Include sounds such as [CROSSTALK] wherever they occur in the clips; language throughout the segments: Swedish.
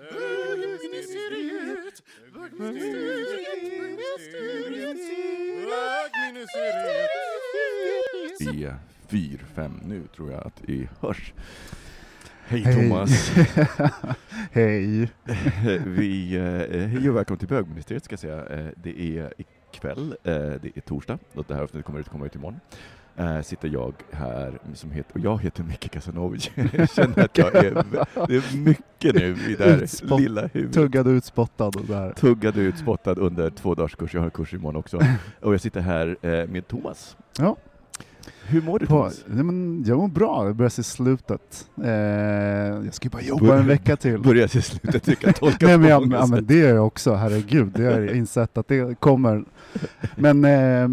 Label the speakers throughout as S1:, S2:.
S1: bögministeriet,
S2: Tre, fyra, fem nu tror jag att det hörs. Hej,
S3: Hej.
S2: Thomas! [LAUGHS]
S3: Hej. [LAUGHS]
S2: Vi, eh, hej och välkommen till bögministeriet ska jag säga. Eh, det är ikväll, eh, det är torsdag, och det här avsnittet kommer ut, kommer ut imorgon. Eh, sitter jag här som heter, och jag heter Micke Kasanovic. [LAUGHS] jag [LAUGHS] känner att jag är, det är mycket nu i det här
S3: Utspott-
S2: lilla huvudet.
S3: Tuggad och utspottad där.
S2: Tuggad och utspottad under två dagars kurs, jag har kurs imorgon också. [LAUGHS] Och jag sitter här eh, med Thomas.
S3: Ja.
S2: Hur mår du Thomas?
S3: nej, men jag mår bra, det börjar se slutet. Eh, jag ska ju bara jobba
S2: Bör-
S3: en vecka till.
S2: Börjar till slutet tycka tolka
S3: Nej, men, jag, ja, men det är jag också, herregud. Det har jag insett att det kommer. Men, eh,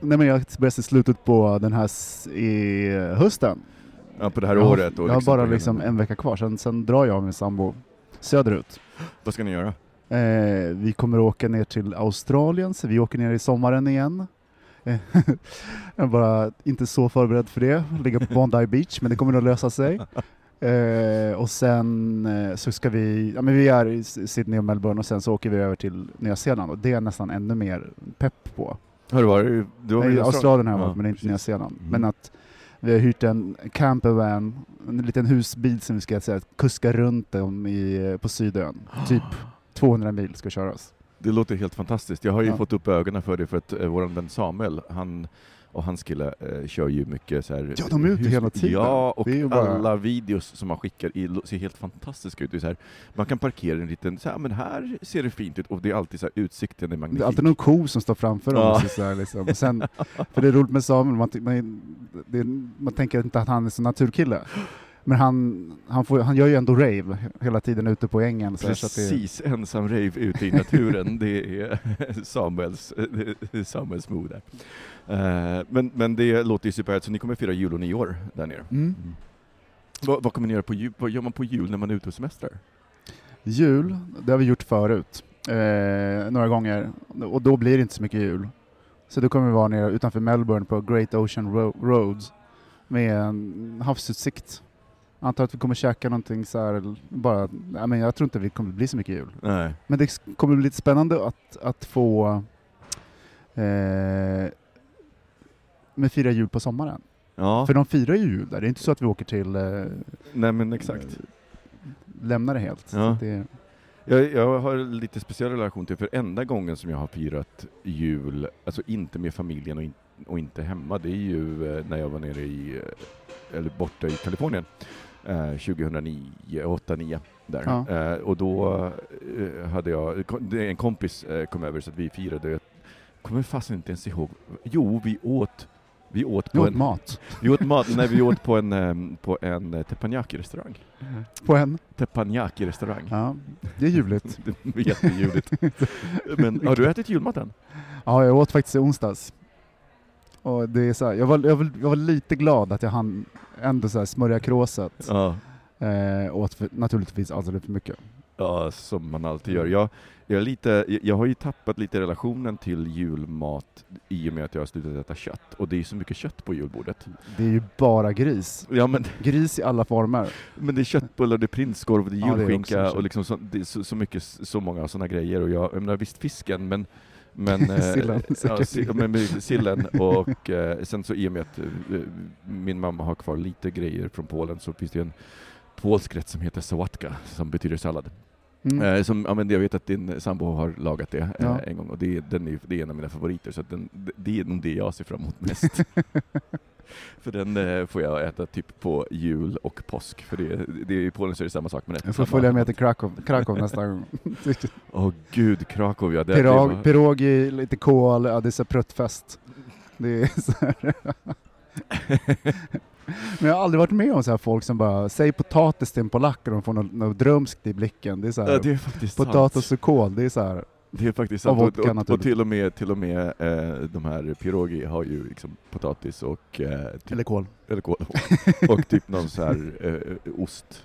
S3: nej, men jag börjar se slutet på den här i hösten.
S2: Ja, på det här
S3: jag har,
S2: året. Och
S3: jag har bara liksom en vecka kvar, sen, sen drar jag min sambo söderut.
S2: Vad ska ni göra?
S3: Eh, vi kommer åka ner till Australien, så vi åker ner i sommaren igen. Eh, [LAUGHS] jag är bara inte så förberedd för det, ligga på Bondi [LAUGHS] Beach, men det kommer nog lösa sig. Eh, och sen eh, så ska vi, ja men vi är i Sydney och Melbourne och sen så åker vi över till Nya Zeeland och det är jag nästan ännu mer pepp på.
S2: Har du varit? Du
S3: Nej,
S2: i
S3: Australien har jag
S2: Ja,
S3: varit, men inte
S2: precis.
S3: Nya Zeeland.
S2: Mm.
S3: Men att vi har hyrt en campervan, en liten husbil som vi ska säga, kuska runt om i, på Sydön. [GASPS] Typ 200 mil ska köras.
S2: Det låter helt fantastiskt. Jag har ju
S3: Ja.
S2: fått upp ögonen för det för att eh, vår vän Samuel, han och hans kille eh, kör ju mycket så här...
S3: Ja, de är ute
S2: hus-
S3: hela tiden.
S2: Ja, och
S3: Det bara-
S2: alla videos som han skickar i, ser helt fantastiska ut. Det är så här, man kan parkera en liten, så här, men här ser det fint ut och det är alltid så här, utsikten är
S3: Det
S2: magnifik.
S3: är alltid någon ko som står framför dem.
S2: Ja.
S3: och Så här, liksom. och sen, för det är roligt med Samuel, man, man, det, man tänker inte att han är så naturkille. Men han, han, får, han gör ju ändå rave hela tiden ute på ängen. Så att det,
S2: Precis, ensam rave ute i naturen, det är [LAUGHS] Samuels, det är Samuels move där. Eh, men, men det låter ju superhärligt, så ni kommer fira jul och nyår där nere.
S3: mm.
S2: Vad, vad kommer ni göra på jul? Vad gör man på jul när man är ute och semestrar?
S3: Jul, det har vi gjort förut. Eh, några gånger. Och då blir det inte så mycket jul. Så då kommer vi vara nere utanför Melbourne på Great Ocean Ro- Road med en havsutsikt. Antar att vi kommer käka någonting så här, bara, nej, men jag tror inte det kommer bli så mycket jul.
S2: Nej.
S3: Men det kommer bli lite spännande att, att få eh, med fira jul på sommaren.
S2: Ja,
S3: För de firar ju jul där, det är inte så att vi åker till eh,
S2: nej men exakt.
S3: lämnar det helt.
S2: Ja.
S3: det,
S2: Jag, jag har lite speciell relation till, för enda gången som jag har firat jul, alltså inte med familjen och, in, och inte hemma, det är ju eh, när jag var nere i, eh, eller borta i Kalifornien, eh, 2009, 8-9 där.
S3: Ja.
S2: Eh, och då eh, hade jag, en kompis eh, kom över så att vi firade, jag kommer fasen inte ens ihåg, jo vi åt vi åt
S3: vi
S2: på
S3: åt
S2: en,
S3: mat. [LAUGHS]
S2: vi åt mat, nej vi åt på en, på en eh, teppanyaki-restaurang.
S3: På en.
S2: Teppanyaki-restaurang.
S3: Ja, det är ljuvligt. [LAUGHS]
S2: Det är jätteljuvligt. [LAUGHS] Men har du ätit julmat än?
S3: Ja, jag åt faktiskt i onsdags. Och det är så här, jag, var, jag, var, jag var lite glad att jag hann ändå så här smörja kråset.
S2: Ja.
S3: Eh, åt för, naturligtvis alldeles för mycket.
S2: Ja, som man alltid gör. Jag, jag, är lite, jag- har ju tappat lite relationen till julmat i och med att jag har slutat äta kött. Och det är så mycket kött på julbordet.
S3: Det är ju bara gris.
S2: Ja, men,
S3: Gris i alla former.
S2: men det är köttbullar, det är prinskorv, det är
S3: Ja, det är
S2: julskinka och liksom så, är så, så mycket, så många sådana grejer. Och jag, jag menar visst fisken, men men, [LAUGHS] eh,
S3: Sillen,
S2: ja,
S3: säkert.
S2: si, men, men sillen och eh, sen så i och med att eh, min mamma har kvar lite grejer från Polen så finns det en polsk rätt som heter sałatka som betyder sallad.
S3: Mm.
S2: Eh, som, ja, men jag vet att din sambo har lagat det eh,
S3: Ja.
S2: en gång och det, den är, det är en av mina favoriter så den, det är nog det jag ser fram emot mest. [LAUGHS] för den eh, får jag äta typ på jul och påsk, för det, det är i Polen så är det samma sak. Men
S3: Jag får följa med till Krakow, Krakow nästa gång. [LAUGHS]
S2: Åh gud, Krakow ja.
S3: Pirog, pirogi, lite kol, ja det är så pruttfest. Det är så här. [LAUGHS] Men jag har aldrig varit med om så här folk som bara, säg potatis till en polack och de får något, något drömskt i blicken. Det är så här,
S2: ja, det är faktiskt
S3: potatis
S2: sant.
S3: och kol, det är så här.
S2: Det är faktiskt sant. Och, och, och till och med, till och med eh, de här pirogi har ju liksom potatis och, eh, typ,
S3: Eller kol.
S2: eller kål, [LAUGHS] och typ någon så här eh, ost.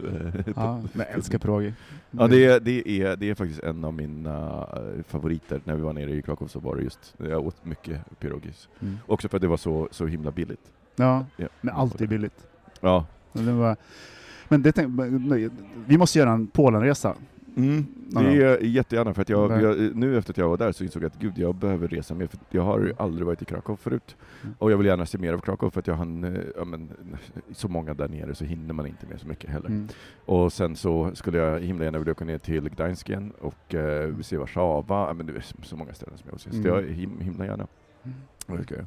S3: Ja, [LAUGHS] men jag älskar pirogi.
S2: Ja, det är, det, är, det är faktiskt en av mina eh, favoriter. När vi var nere i Krakow så var det just, jag åt mycket pirogis.
S3: Mm.
S2: Också för att det var så, så himla billigt.
S3: Ja,
S2: Ja.
S3: men allt är billigt.
S2: Ja.
S3: Men, det var, men det tänk, vi måste göra en Polenresa.
S2: Mm, det är jättegärna, för att jag, jag, nu efter att jag var där så insåg jag att gud, jag behöver resa mer, för jag har aldrig varit i Krakow förut.
S3: Mm.
S2: Och jag vill gärna se mer av Krakow, för att jag hann, eh, ja, men, så många där nere så hinner man inte med så mycket heller.
S3: Mm.
S2: Och sen så skulle jag himla gärna vilja åka ner till Gdańsk igen och eh, se Warszawa, ja, men det är så- så många ställen som jag vill se, så
S3: Mm.
S2: jag him, himla gärna.
S3: Mm.
S2: Ska jag.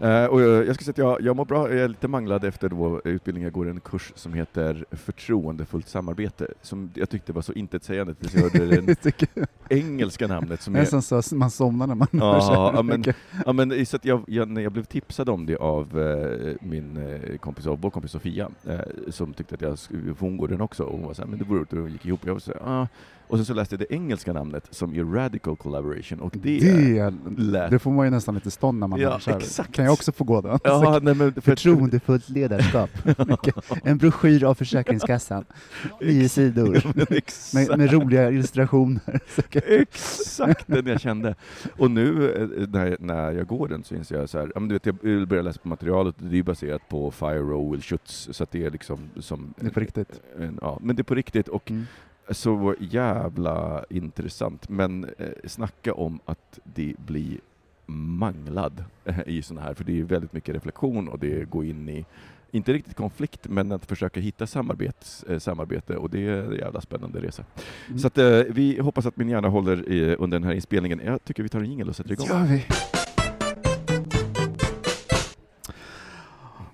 S2: Eh, och jag, jag ska säga att jag, jag mår bra, jag är lite manglad efter då utbildningen. Jag går en kurs som heter Förtroendefullt samarbete, som jag tyckte var så intetsägande tills jag hörde [LAUGHS] det engelska namnet som är...
S3: Nästan så att man somnar när man hör så här
S2: ja, men-. Ja, men så att jag, jag, när jag blev tipsad om det av eh, min eh, kompis, av vår kompis Sofia, eh, som tyckte att jag sk- för hon går den också, och hon var såhär, men det vore roligt och gick ihop. Jag var så här, ah. Och sen så läste jag det engelska namnet som är Radical Collaboration, och det...
S3: Det,
S2: lät-
S3: det får man ju nästan lite stånd när man
S2: Ja,
S3: hör
S2: exakt.
S3: Kan jag också få gå då?
S2: Ja, [LAUGHS] nej, men för,
S3: Förtroendefullt ledarskap. [LAUGHS] en broschyr av Försäkringskassan. Nio sidor. [LAUGHS]
S2: Ja.
S3: Med, med roliga illustrationer.
S2: Exakt den jag kände. Och nu eh, när, när jag går den så inser jag så här, ja, men du vet, jag börjar läsa på materialet och det är baserat på Fire Will Schutz, så att det är liksom som...
S3: Det är på riktigt.
S2: En, ja, men det är på riktigt och
S3: Mm.
S2: Så jävla intressant. Men eh, snacka om att det blir manglad eh, i sådana här, för det är väldigt mycket reflektion och det går in i inte riktigt konflikt, men att försöka hitta samarbets, eh, samarbete och det är en jävla spännande resa.
S3: Mm.
S2: Så att, eh, vi hoppas att min hjärna håller i, under den här inspelningen. Jag tycker vi tar en jingel och sätter igång.
S3: gör vi.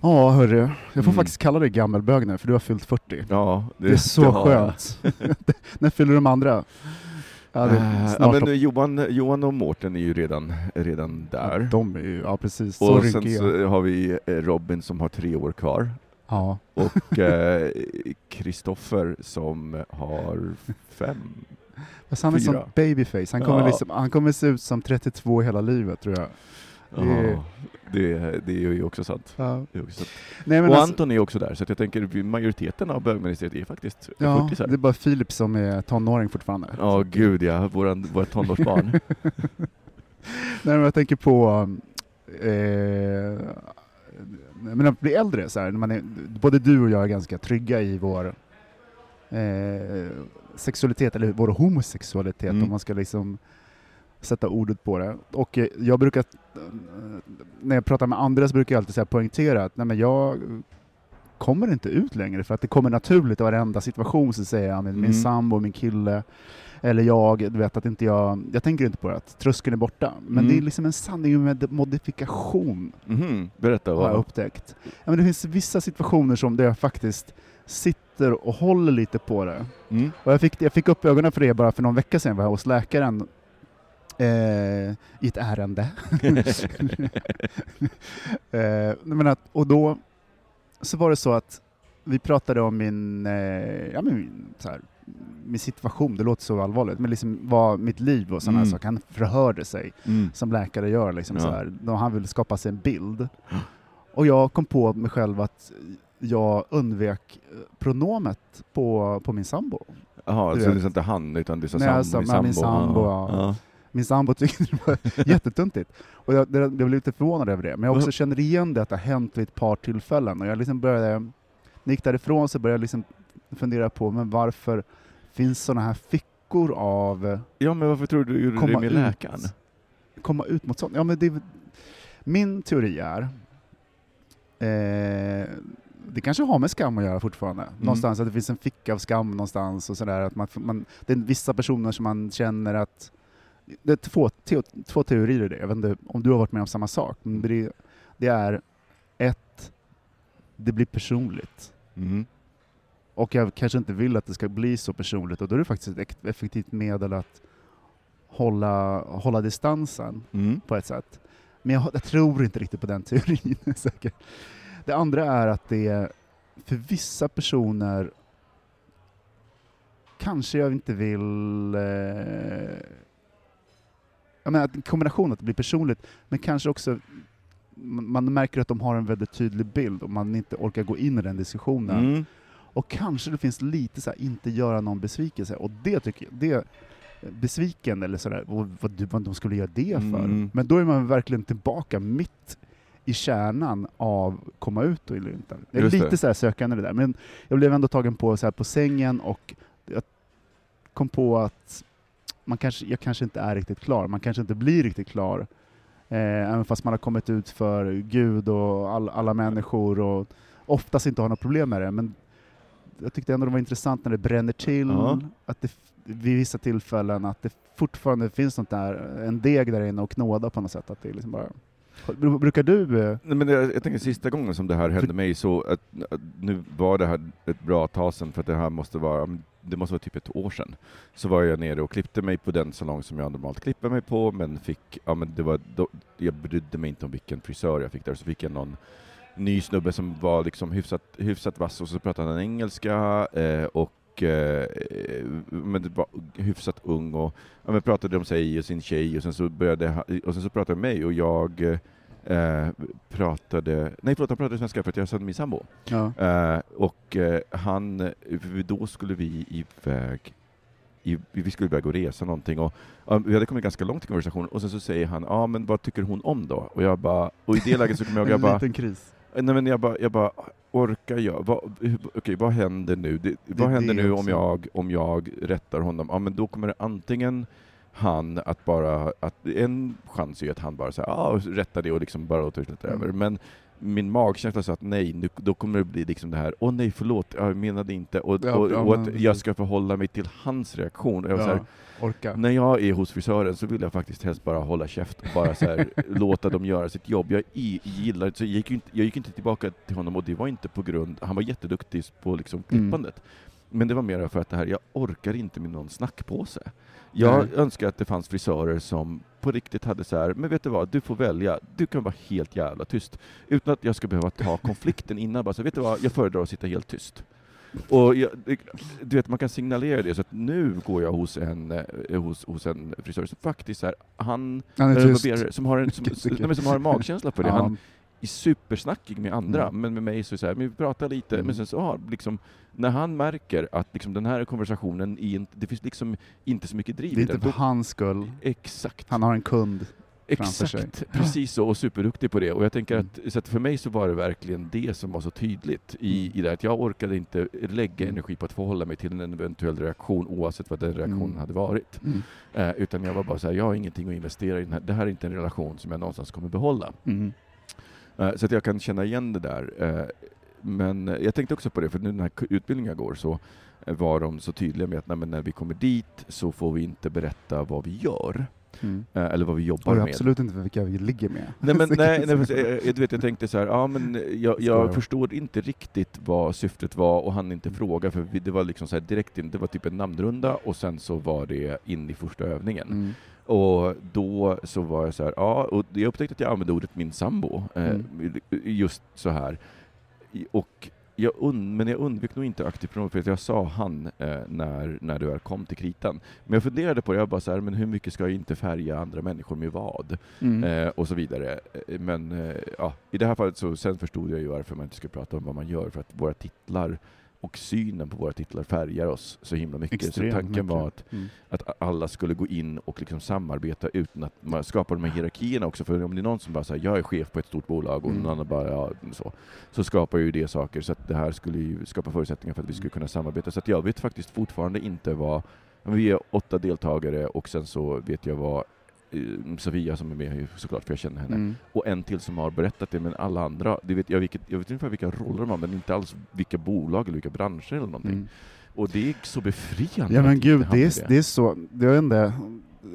S3: Ja, hörru. Jag får
S2: Mm.
S3: faktiskt kalla dig gammelbög nu, för du har fyllt 40.
S2: Ja,
S3: Det, är så
S2: det
S3: skönt. [LAUGHS] [LAUGHS] När fyller de andra? Ja, det
S2: Eh, ja, men Johan, Johan och Mårten är ju redan, redan där.
S3: De är ju, ja precis, så
S2: och sen så har vi eh, Robin som har tre år kvar.
S3: Ja.
S2: Och eh, [LAUGHS] Kristoffer som har fem.
S3: Fast han är som babyface, han kommer,
S2: Ja.
S3: liksom, han kommer se ut som 32 hela livet tror jag. Det-
S2: Ja, det, det är ju också sant.
S3: Ja.
S2: Det är också sant.
S3: Nej, men
S2: och
S3: alltså,
S2: Anton är också där, så jag tänker majoriteten av bögministeriet är faktiskt
S3: ja,
S2: 40
S3: det är bara Filip som är tonåring fortfarande.
S2: Ja, gud ja, våran, våra tonårsbarn. [LAUGHS]
S3: Nej, men jag tänker på eh, men att bli äldre, så här, man är, både du och jag är ganska trygga i vår eh, sexualitet, eller vår homosexualitet,
S2: Mm.
S3: om man ska liksom sätta ordet på det. Och eh, jag brukar, eh, när jag pratar med andra så brukar jag alltid så poängtera att nej, men jag kommer inte ut längre för att det kommer naturligt i varenda situation så säger jag min, min
S2: Mm.
S3: sambo, min kille eller jag, du vet att inte jag, jag tänker inte på det, att tröskeln är borta. Men
S2: Mm.
S3: det är liksom en sanning med modifikation
S2: Mhm, Berätta.
S3: har jag
S2: Vad,
S3: upptäckt. Ja, men det finns vissa situationer som där jag faktiskt sitter och håller lite på det.
S2: mm.
S3: Och jag, fick, jag fick upp ögonen för det bara för någon vecka sedan, var jag hos läkaren eh, i ett ärende. [LAUGHS] eh, men att, och då så var det så att vi pratade om min, eh, ja, min, så här, min situation, det låter så allvarligt, men liksom vad mitt liv och sådana
S2: Mm.
S3: saker. Han förhörde sig
S2: Mm.
S3: som läkare gör, liksom,
S2: Ja.
S3: så här, då han vill skapa sig en bild. Och jag kom på mig själv att jag undvek eh, pronomet på, på min sambo.
S2: Jaha,
S3: Du
S2: så
S3: vet.
S2: det är inte han, utan är så
S3: Nej,
S2: sambo,
S3: alltså,
S2: min
S3: men min
S2: sambo.
S3: sambo, ja.
S2: ja.
S3: Min sambo tyckte det var [LAUGHS] jättetuntigt. Och jag, det, jag blev lite förvånad över det. Men jag också känner igen det att det har hänt vid ett par tillfällen. Och jag liksom började, när jag gick därifrån så började jag liksom fundera på men varför finns sådana här fickor av
S2: ja, men varför tror du du gjorde det
S3: Komma
S2: med
S3: ut.
S2: läkaren?
S3: komma ut mot sånt? Ja, men det, min teori är, eh, det kanske har med skam att göra fortfarande. Mm. Någonstans att det finns en ficka av skam någonstans och sådär. Att man, man, det är vissa personer som man känner att... Det är två, te, två teorier i det. Jag vet inte om du har varit med om samma sak. Men det, det är ett, det blir personligt. Mm. Och jag kanske inte vill att det ska bli så personligt och då är det faktiskt ett effektivt medel att hålla, hålla distansen mm. på ett sätt. Men jag, jag, tror inte riktigt på den [LAUGHS] teorin. säkert. Det andra är att det för vissa personer kanske jag inte vill... Eh, jag menar, en kombination att det blir personligt, men kanske också man märker att de har en väldigt tydlig bild och man inte orkar gå in i den diskussionen. Mm. Och kanske det finns lite så här, inte göra någon besvikelse, och det tycker jag, det, besviken eller sådär, vad, vad, vad de skulle göra det för. Mm. Men då är man verkligen tillbaka mitt i kärnan av komma ut eller inte. Det är Just lite det. så här sökande det där, men jag blev ändå tagen på, så här, på sängen och jag kom på att man kanske, jag kanske inte är riktigt klar, man kanske inte blir riktigt klar, eh, även fast man har kommit ut för Gud och all, alla människor och oftast inte har några problem med det, men jag tyckte ändå det var intressant när det bränner till, ja. att det vid vissa tillfällen att det fortfarande finns något där, en deg där inne och knåda på något sätt. Att det liksom bara Brukar du...
S2: Eh, Nej, men jag, jag tänker sista gången som det här hände mig, så att, att, nu var det här ett bra tag sedan, för att det här måste vara, det måste vara typ ett år sedan, så var jag nere och klippte mig på den salong som jag normalt klipper mig på, men fick, ja men det var, då, jag brydde mig inte om vilken frisör jag fick där, så fick jag någon ny snubbe som var liksom hyfsat, hyfsat vass, och så pratade han engelska, eh, och eh, eh men var hyfsat ung och ja, men pratade om sig och sin tjej och sen så började och sen så pratade han med mig och jag eh, eh, pratade, nej förlåt, han pratade svenska för att jag kände min sambo. Ja. Eh, och eh, han, då skulle vi iväg i, vi skulle iväg och resa någonting och um, vi hade kommit ganska långt i konversationen och sen så säger han, ja men vad tycker hon om då? Och jag bara, och i det läget så kommer jag, jag [LAUGHS] bara...
S3: en liten kris.
S2: Nej men jag bara, jag bara orkar jag? Vad, okay, vad händer nu? Det, det vad händer nu om jag, om jag rättar honom? Ja, men då kommer det antingen han att bara, att en chans är ju att han bara säger ah, rättar det och liksom bara låter det mm. över. Men min magkänsla sa att nej, nu, då kommer det bli liksom det här, åh nej förlåt, jag menade inte, och, ja, och, och att jag ska förhålla mig till hans reaktion. Jag var ja, här. När jag är hos frisören så vill jag faktiskt helst bara hålla käft och bara så här, [LAUGHS] låta dem göra sitt jobb. Jag gillar så jag gick, inte, jag gick inte tillbaka till honom, och det var inte på grund, han var jätteduktig på liksom mm. klippandet. Mm. Men det var mer för att det här, jag orkar inte med någon snackpåse. Jag Nej. önskar att det fanns frisörer som på riktigt hade så här, men vet du vad, du får välja, du kan vara helt jävla tyst. Utan att jag ska behöva ta [LAUGHS] konflikten innan, bara så vet du vad, jag föredrar att sitta helt tyst. Och jag, du vet, man kan signalera det, så att nu går jag hos en, eh, hos, hos en frisör som faktiskt är, han, han är tyst. som, har en, som, [LAUGHS] nej, som har en magkänsla för det. Han, supersnackig med andra, mm. men med mig så är det så här, men vi pratar lite, mm. men sen så har liksom, när han märker att liksom den här konversationen, inte, det finns liksom inte så mycket driv
S3: i. Det är inte för hans skull.
S2: Exakt.
S3: Han har en kund.
S2: Exakt, precis så, och superduktig på det. Och jag tänker att, mm. så att för mig så var det verkligen det som var så tydligt i, mm. i det, att jag orkade inte lägga mm. energi på att förhålla mig till en eventuell reaktion, oavsett vad den reaktionen mm. hade varit. Mm. Eh, utan jag var bara så här, jag har ingenting att investera i, den här. det här är inte en relation som jag någonstans kommer behålla. Mm. Eh, så att jag kan känna igen det där. Eh, men jag tänkte också på det, för nu den här utbildningen jag går så var de så tydliga med att när vi kommer dit så får vi inte berätta vad vi gör. Mm. Eh, eller vad vi jobbar
S3: med. Absolut inte vilka vi ligger med.
S2: Nej, men, [LAUGHS] nej, nej jag, du vet, jag tänkte så här, ja, men jag, jag förstår inte riktigt vad syftet var och han inte mm. fråga, för det var liksom så direkt in, det var typ en namnrunda och sen så var det in i första övningen. Mm. Och då så var jag så här, ja, och jag upptäckte att jag använde ordet min sambo, eh, mm. just så här. Och jag und, men jag undvek nog inte aktivt pronomen, för jag sa han eh, när, när det väl kom till kritan. Men jag funderade på det, jag bara så här, men hur mycket ska jag inte färga andra människor med vad? Mm. Eh, och så vidare. Eh, men eh, ja, i det här fallet så sen förstod jag ju varför man inte ska prata om vad man gör, för att våra titlar och synen på våra titlar färgar oss så himla mycket. Extremt så tanken mycket. var att, mm. att alla skulle gå in och liksom samarbeta utan att man skapar de här hierarkierna också. För om det är någon som bara säger jag är chef på ett stort bolag och mm. någon annan bara ja, så, så skapar ju det saker. Så att det här skulle ju skapa förutsättningar för att vi skulle kunna samarbeta. Så att jag vet faktiskt fortfarande inte vad, vi är åtta deltagare och sen så vet jag vad Sofia som är med såklart, för jag känner henne.
S3: Mm.
S2: Och en till som har berättat det, men alla andra, det vet, jag, vilket, jag vet ungefär vilka roller de har, men inte alls vilka bolag eller vilka branscher eller någonting.
S3: Mm.
S2: Och det är så befriande.
S3: Ja men gud, det är, det är så, jag vet inte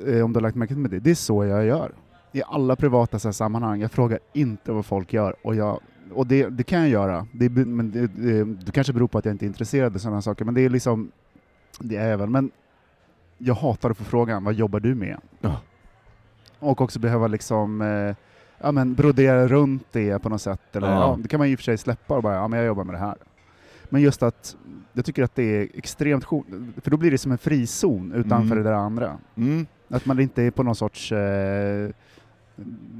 S3: eh, om du har lagt märke till det, det är så jag gör. I alla privata så sammanhang, jag frågar inte vad folk gör, och, jag, och det, det kan jag göra, det, men det, det, det kanske beror på att jag inte är intresserad av sådana saker, men det är liksom, det är väl, men jag hatar att få frågan, vad jobbar du med?
S2: Ja.
S3: Och också behöva liksom, eh, ja men brodera runt det på något sätt, eller
S2: Ja.
S3: ja. det kan man i och för sig släppa och bara, ja men jag jobbar med det här. Men just att, jag tycker att det är extremt för då blir det som en frizon utanför
S2: Mm.
S3: det där andra.
S2: Mm.
S3: Att man inte är på någon sorts, eh,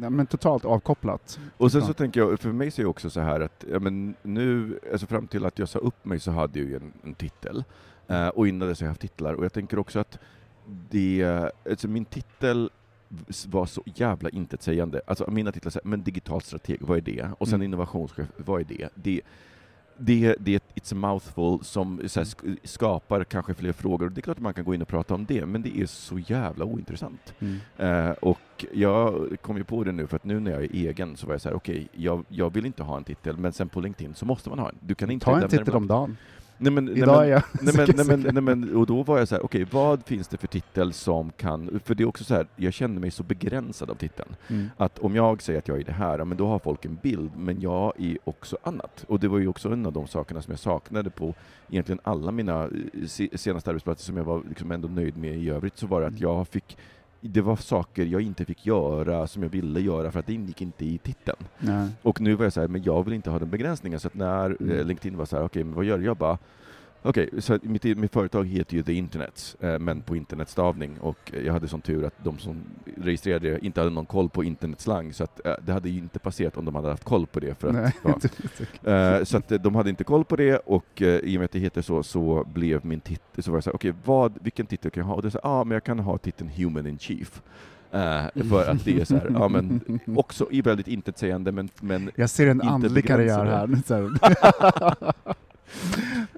S3: ja, men totalt avkopplat.
S2: Och sen så tänker jag, för mig så är det också så här att, ja men nu, alltså fram till att jag sa upp mig så hade jag ju en, en titel. Eh, och innan dess har jag haft titlar. Och jag tänker också att det, alltså min titel var så jävla intetsägande. Alltså mina titlar, här, men digital strateg, vad är det? Och sen
S3: Mm.
S2: innovationschef, vad är det? Det, det, det är ett It's a mouthful som här, sk- skapar kanske fler frågor. Det är klart att man kan gå in och prata om det, men det är så jävla ointressant. Eh, och jag kom ju på det nu, för att nu när jag är egen så var jag så här, okej, jag, jag vill inte ha en titel, men sen på LinkedIn så måste man ha en. Du kan inte
S3: Ta en titel om dagen.
S2: Nej, men, nej,
S3: Idag
S2: men,
S3: är jag
S2: Nej men, nej, men,
S3: sucker.
S2: nej men, och då var jag så här, okej, vad finns det för titel som kan, för det är också så här, jag känner mig så begränsad av titeln.
S3: Mm.
S2: Att om jag säger att jag är det här, men då har folk en bild, men jag är också annat. Och det var ju också en av de sakerna som jag saknade på egentligen alla mina eh, se- senaste arbetsplatser som jag var liksom ändå nöjd med i övrigt, så var det att
S3: Mm.
S2: jag fick det var saker jag inte fick göra som jag ville göra för att det ingick inte i titeln.
S3: Nej.
S2: Och nu var jag så här, men jag vill inte ha den begränsningen. Så när
S3: Mm.
S2: eh, LinkedIn var så här, okej, men vad gör du? Jag bara, okej, så att mitt, mitt företag heter ju The Internet, eh, men på internetstavning. Och jag hade sån tur att de som registrerade det inte hade någon koll på internetslang, så att eh, det hade ju inte passerat om de hade haft koll på det. För att,
S3: Nej.
S2: ja. Eh, så att eh, de hade inte koll på det och eh, i och med att det heter så, så blev min titel, så var jag så här, okej, vad, vilken titel kan jag ha? Och det så här, ja, men jag kan ha titeln Human in Chief. Eh, för att det är så här, ja men [LAUGHS] också i väldigt intetsägande men, men
S3: Jag ser en andlig karriär här. [LAUGHS] [LAUGHS]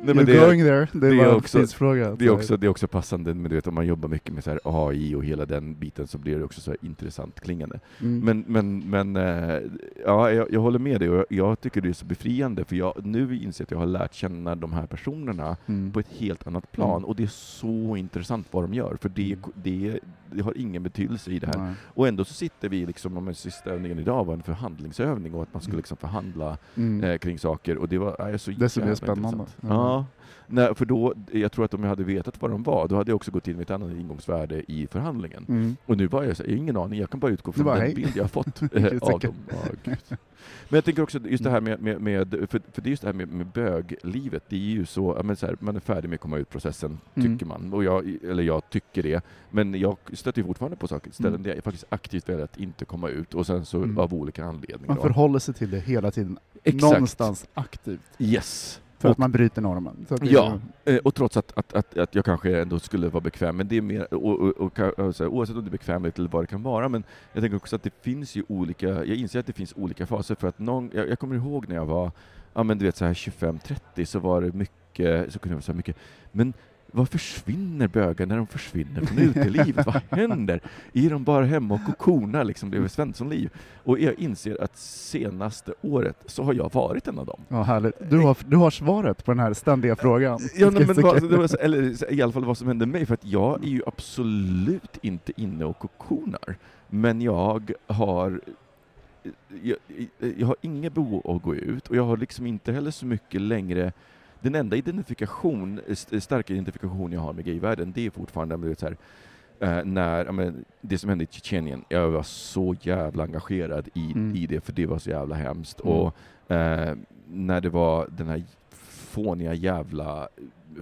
S2: Nej, men det,
S3: going there. Det är,
S2: det är också-
S3: tidsfråga.
S2: det, är också, det är också passande, men du vet om man jobbar mycket med så här AI och hela den biten så blir det också så intressant klingande.
S3: Mm.
S2: Men, men, men eh, ja, jag, jag håller med dig och jag, jag tycker det är så befriande för jag nu inser att jag har lärt känna de här personerna
S3: Mm.
S2: på ett helt annat plan
S3: Mm.
S2: och det är så intressant vad de gör för det, det, det har ingen betydelse i det här.
S3: Nej.
S2: Och ändå så sitter vi liksom, om sista övningen idag var en förhandlingsövning och att man skulle
S3: Mm.
S2: liksom förhandla
S3: Mm.
S2: eh, kring saker och det var ja, så
S3: är
S2: jävla
S3: spännande.
S2: Intressant.
S3: Ja.
S2: Ja. Nej, för då, jag tror att om jag hade vetat vad de var, då hade jag också gått in med ett annat ingångsvärde i förhandlingen.
S3: Mm.
S2: Och nu var jag så jag har ingen aning, jag kan bara utgå från
S3: bara,
S2: den
S3: hej.
S2: bild jag har fått [LAUGHS] av dem. Gud. men jag tänker också just det här med, med, med för, för det är just det här med, med böglivet, det är ju så, men så här, man är färdig med att komma ut-processen,
S3: Mm.
S2: tycker man. Och jag, eller jag tycker det, men jag stöter fortfarande på saker, ställen
S3: Mm.
S2: där jag faktiskt aktivt väljer att inte komma ut, och sen så
S3: Mm.
S2: av olika anledningar.
S3: Man förhåller sig till det hela tiden.
S2: Exakt.
S3: Någonstans aktivt.
S2: Yes.
S3: För
S2: Och-
S3: att man bryter normen.
S2: Ja, eh, och trots att, att, att, att jag kanske ändå skulle vara bekväm, men det är mer, och, och, och, ka- och så här, oavsett om det är bekvämligt eller vad det kan vara, men jag tänker också att det finns ju olika, jag inser att det finns olika faser, för att någon, jag, jag kommer ihåg när jag var, ja men du vet så här 25-30 så var det mycket, så kunde jag här mycket, men vad försvinner bögar när de försvinner från utelivet? vad händer? Är de bara hemma och kokonar liksom, är Svenssonliv? Och jag inser att senaste året så har jag varit en av dem.
S3: Ja, härligt. Du har, du har svaret på den här ständiga frågan.
S2: Ja, nej, men vad, så, eller i alla fall vad som hände mig, för att jag är ju absolut inte inne och kokonar, men jag har jag, jag har inget behov av att gå ut, och jag har liksom inte heller så mycket längre den enda identifikation, st- starka identifikation jag har med gayvärlden, det är fortfarande du vet, så här, eh, när, men, det som hände i Tjetjenien, jag var så jävla engagerad i,
S3: Mm.
S2: i det, för det var så jävla hemskt.
S3: Mm.
S2: Och eh, när det var den här fåniga jävla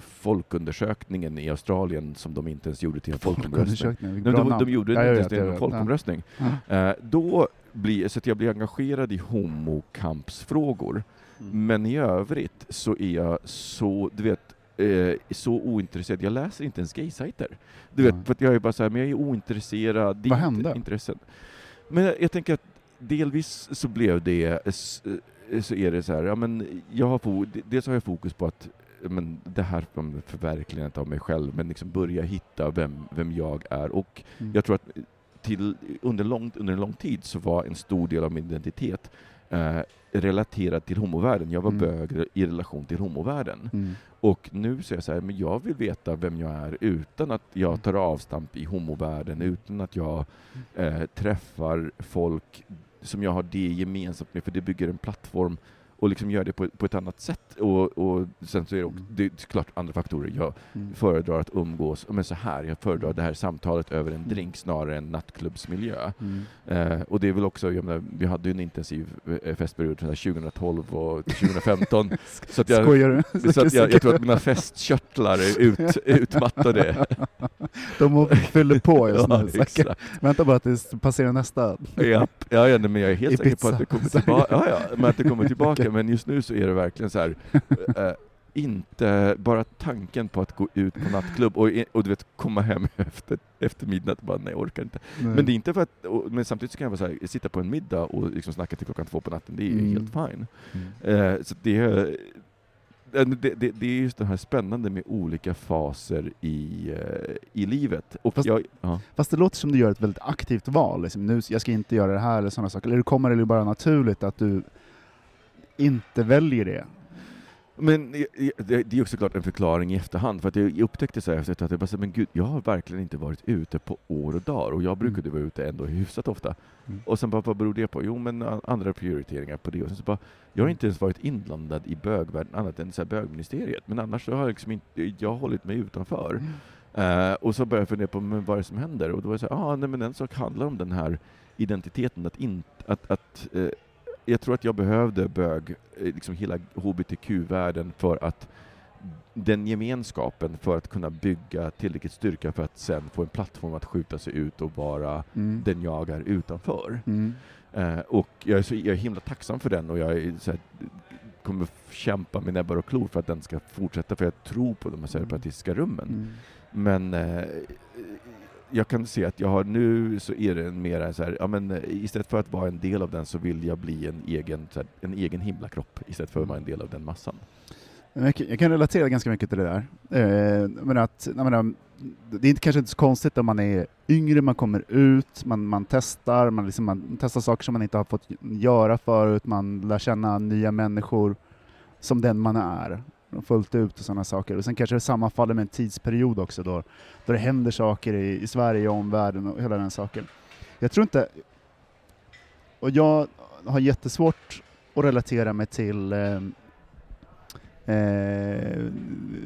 S2: folkundersökningen i Australien som de inte ens gjorde till en folkomröstning. Nej, de, de gjorde
S3: Ja,
S2: inte ens till en folkomröstning.
S3: Ja.
S2: Eh, då blir, så att jag blir engagerad i homokampsfrågor.
S3: Mm.
S2: Men i övrigt så är jag så, du vet, eh, så ointresserad. Jag läser inte ens gaysajter. Du vet,
S3: Ja.
S2: för jag är bara så här, men jag är ointresserad.
S3: Vad hände?
S2: Intressen. Men jag, jag tänker att delvis så blev det, eh, så är det så här, ja men jag har dels har jag fokus på att men det här förverkligandet av mig själv, men liksom börja hitta vem, vem jag är. Och
S3: Mm.
S2: jag tror att till, under, lång, under en lång tid så var en stor del av min identitet eh, relaterad till homovärlden. Jag var
S3: Mm.
S2: bög i relation till homovärlden.
S3: Mm.
S2: Och nu säger jag så här, men jag vill veta vem jag är utan att jag tar avstamp i homovärlden, utan att jag eh, träffar folk som jag har det gemensamt med, för det bygger en plattform och liksom gör det på, på ett annat sätt. Och, och sen så är det, också, det är såklart andra faktorer. Jag
S3: Mm.
S2: föredrar att umgås, men så här, jag föredrar det här samtalet över en drink snarare än nattklubbsmiljö.
S3: Mm.
S2: Eh, och det är väl också, jag menar, vi hade ju en intensiv eh, festperiod sådär 2012 och 2015. [LAUGHS] så att jag,
S3: Skojar du?
S2: så att jag, jag tror att mina [LAUGHS] festkörtlar är ut, utmattade. [LAUGHS]
S3: De fyller på just nu.
S2: exakt.
S3: Vänta bara tills det passerar nästa.
S2: Ja, ja, men jag är helt säker på att det kommer tillbaka. Ja, ja, men att det kommer tillbaka. Men just nu så är det verkligen så här, [LAUGHS] eh, inte bara tanken på att gå ut på nattklubb och, och du vet, komma hem [LAUGHS] efter, efter midnatt och bara nej, jag orkar inte.
S3: Nej.
S2: Men det är inte för att, och, men samtidigt så kan jag vara så här, sitta på en middag och liksom snacka till klockan två på natten, det är
S3: Mm.
S2: helt fine.
S3: Mm.
S2: Eh, så det är, eh, det, det, det är just det här spännande med olika faser i, eh, i livet. Och
S3: Fast-
S2: jag, ja.
S3: Fast det låter som du gör ett väldigt aktivt val. Liksom, nu, jag ska inte göra det här eller sådana saker. Eller kommer det bara naturligt att du inte väljer det?
S2: Men det, det är också klart en förklaring i efterhand, för att jag upptäckte så här efter att jag bara, så men gud, jag har verkligen inte varit ute på år och dagar, och jag brukade vara ute ändå hyfsat ofta.
S3: Mm.
S2: Och sen bara, vad beror det på? Jo, men andra prioriteringar på det. Och sen så bara, jag har inte ens varit inblandad i bögvärlden annat än så här bögministeriet, men annars så har jag liksom inte, jag har hållit mig utanför. Eh, och så började jag fundera på men vad är det som händer, och då var jag så här, ah, nej, men en sak handlar om den här identiteten, att, in, att, att eh, jag tror att jag behövde bög, eh, liksom hela hbtq-världen för att den gemenskapen för att kunna bygga tillräckligt styrka för att sen få en plattform att skjuta sig ut och vara
S3: Mm.
S2: den jag är utanför.
S3: Mm.
S2: Eh, och jag är, så, jag är himla tacksam för den och jag är, så här, kommer kämpa med näbbar och klor för att den ska fortsätta, för jag tror på de här separatistiska rummen.
S3: Mm.
S2: Men eh, jag kan se att jag har nu så är det en mera så här, ja men eh, istället för att vara en del av den så vill jag bli en egen, så här, en egen himlakropp istället för att vara en del av den massan.
S3: Jag kan- relatera ganska mycket till det där. Eh, men att, jag menar, det är kanske inte så konstigt om man är yngre, man kommer ut, man, man testar, man, liksom, man testar saker som man inte har fått göra förut, man lär känna nya människor som den man är, fullt ut och sådana saker. Och sen kanske det sammanfaller med en tidsperiod också då, då det händer saker i, i Sverige och omvärlden och hela den saken. Jag tror inte... Och jag har jättesvårt att relatera mig till eh, eh,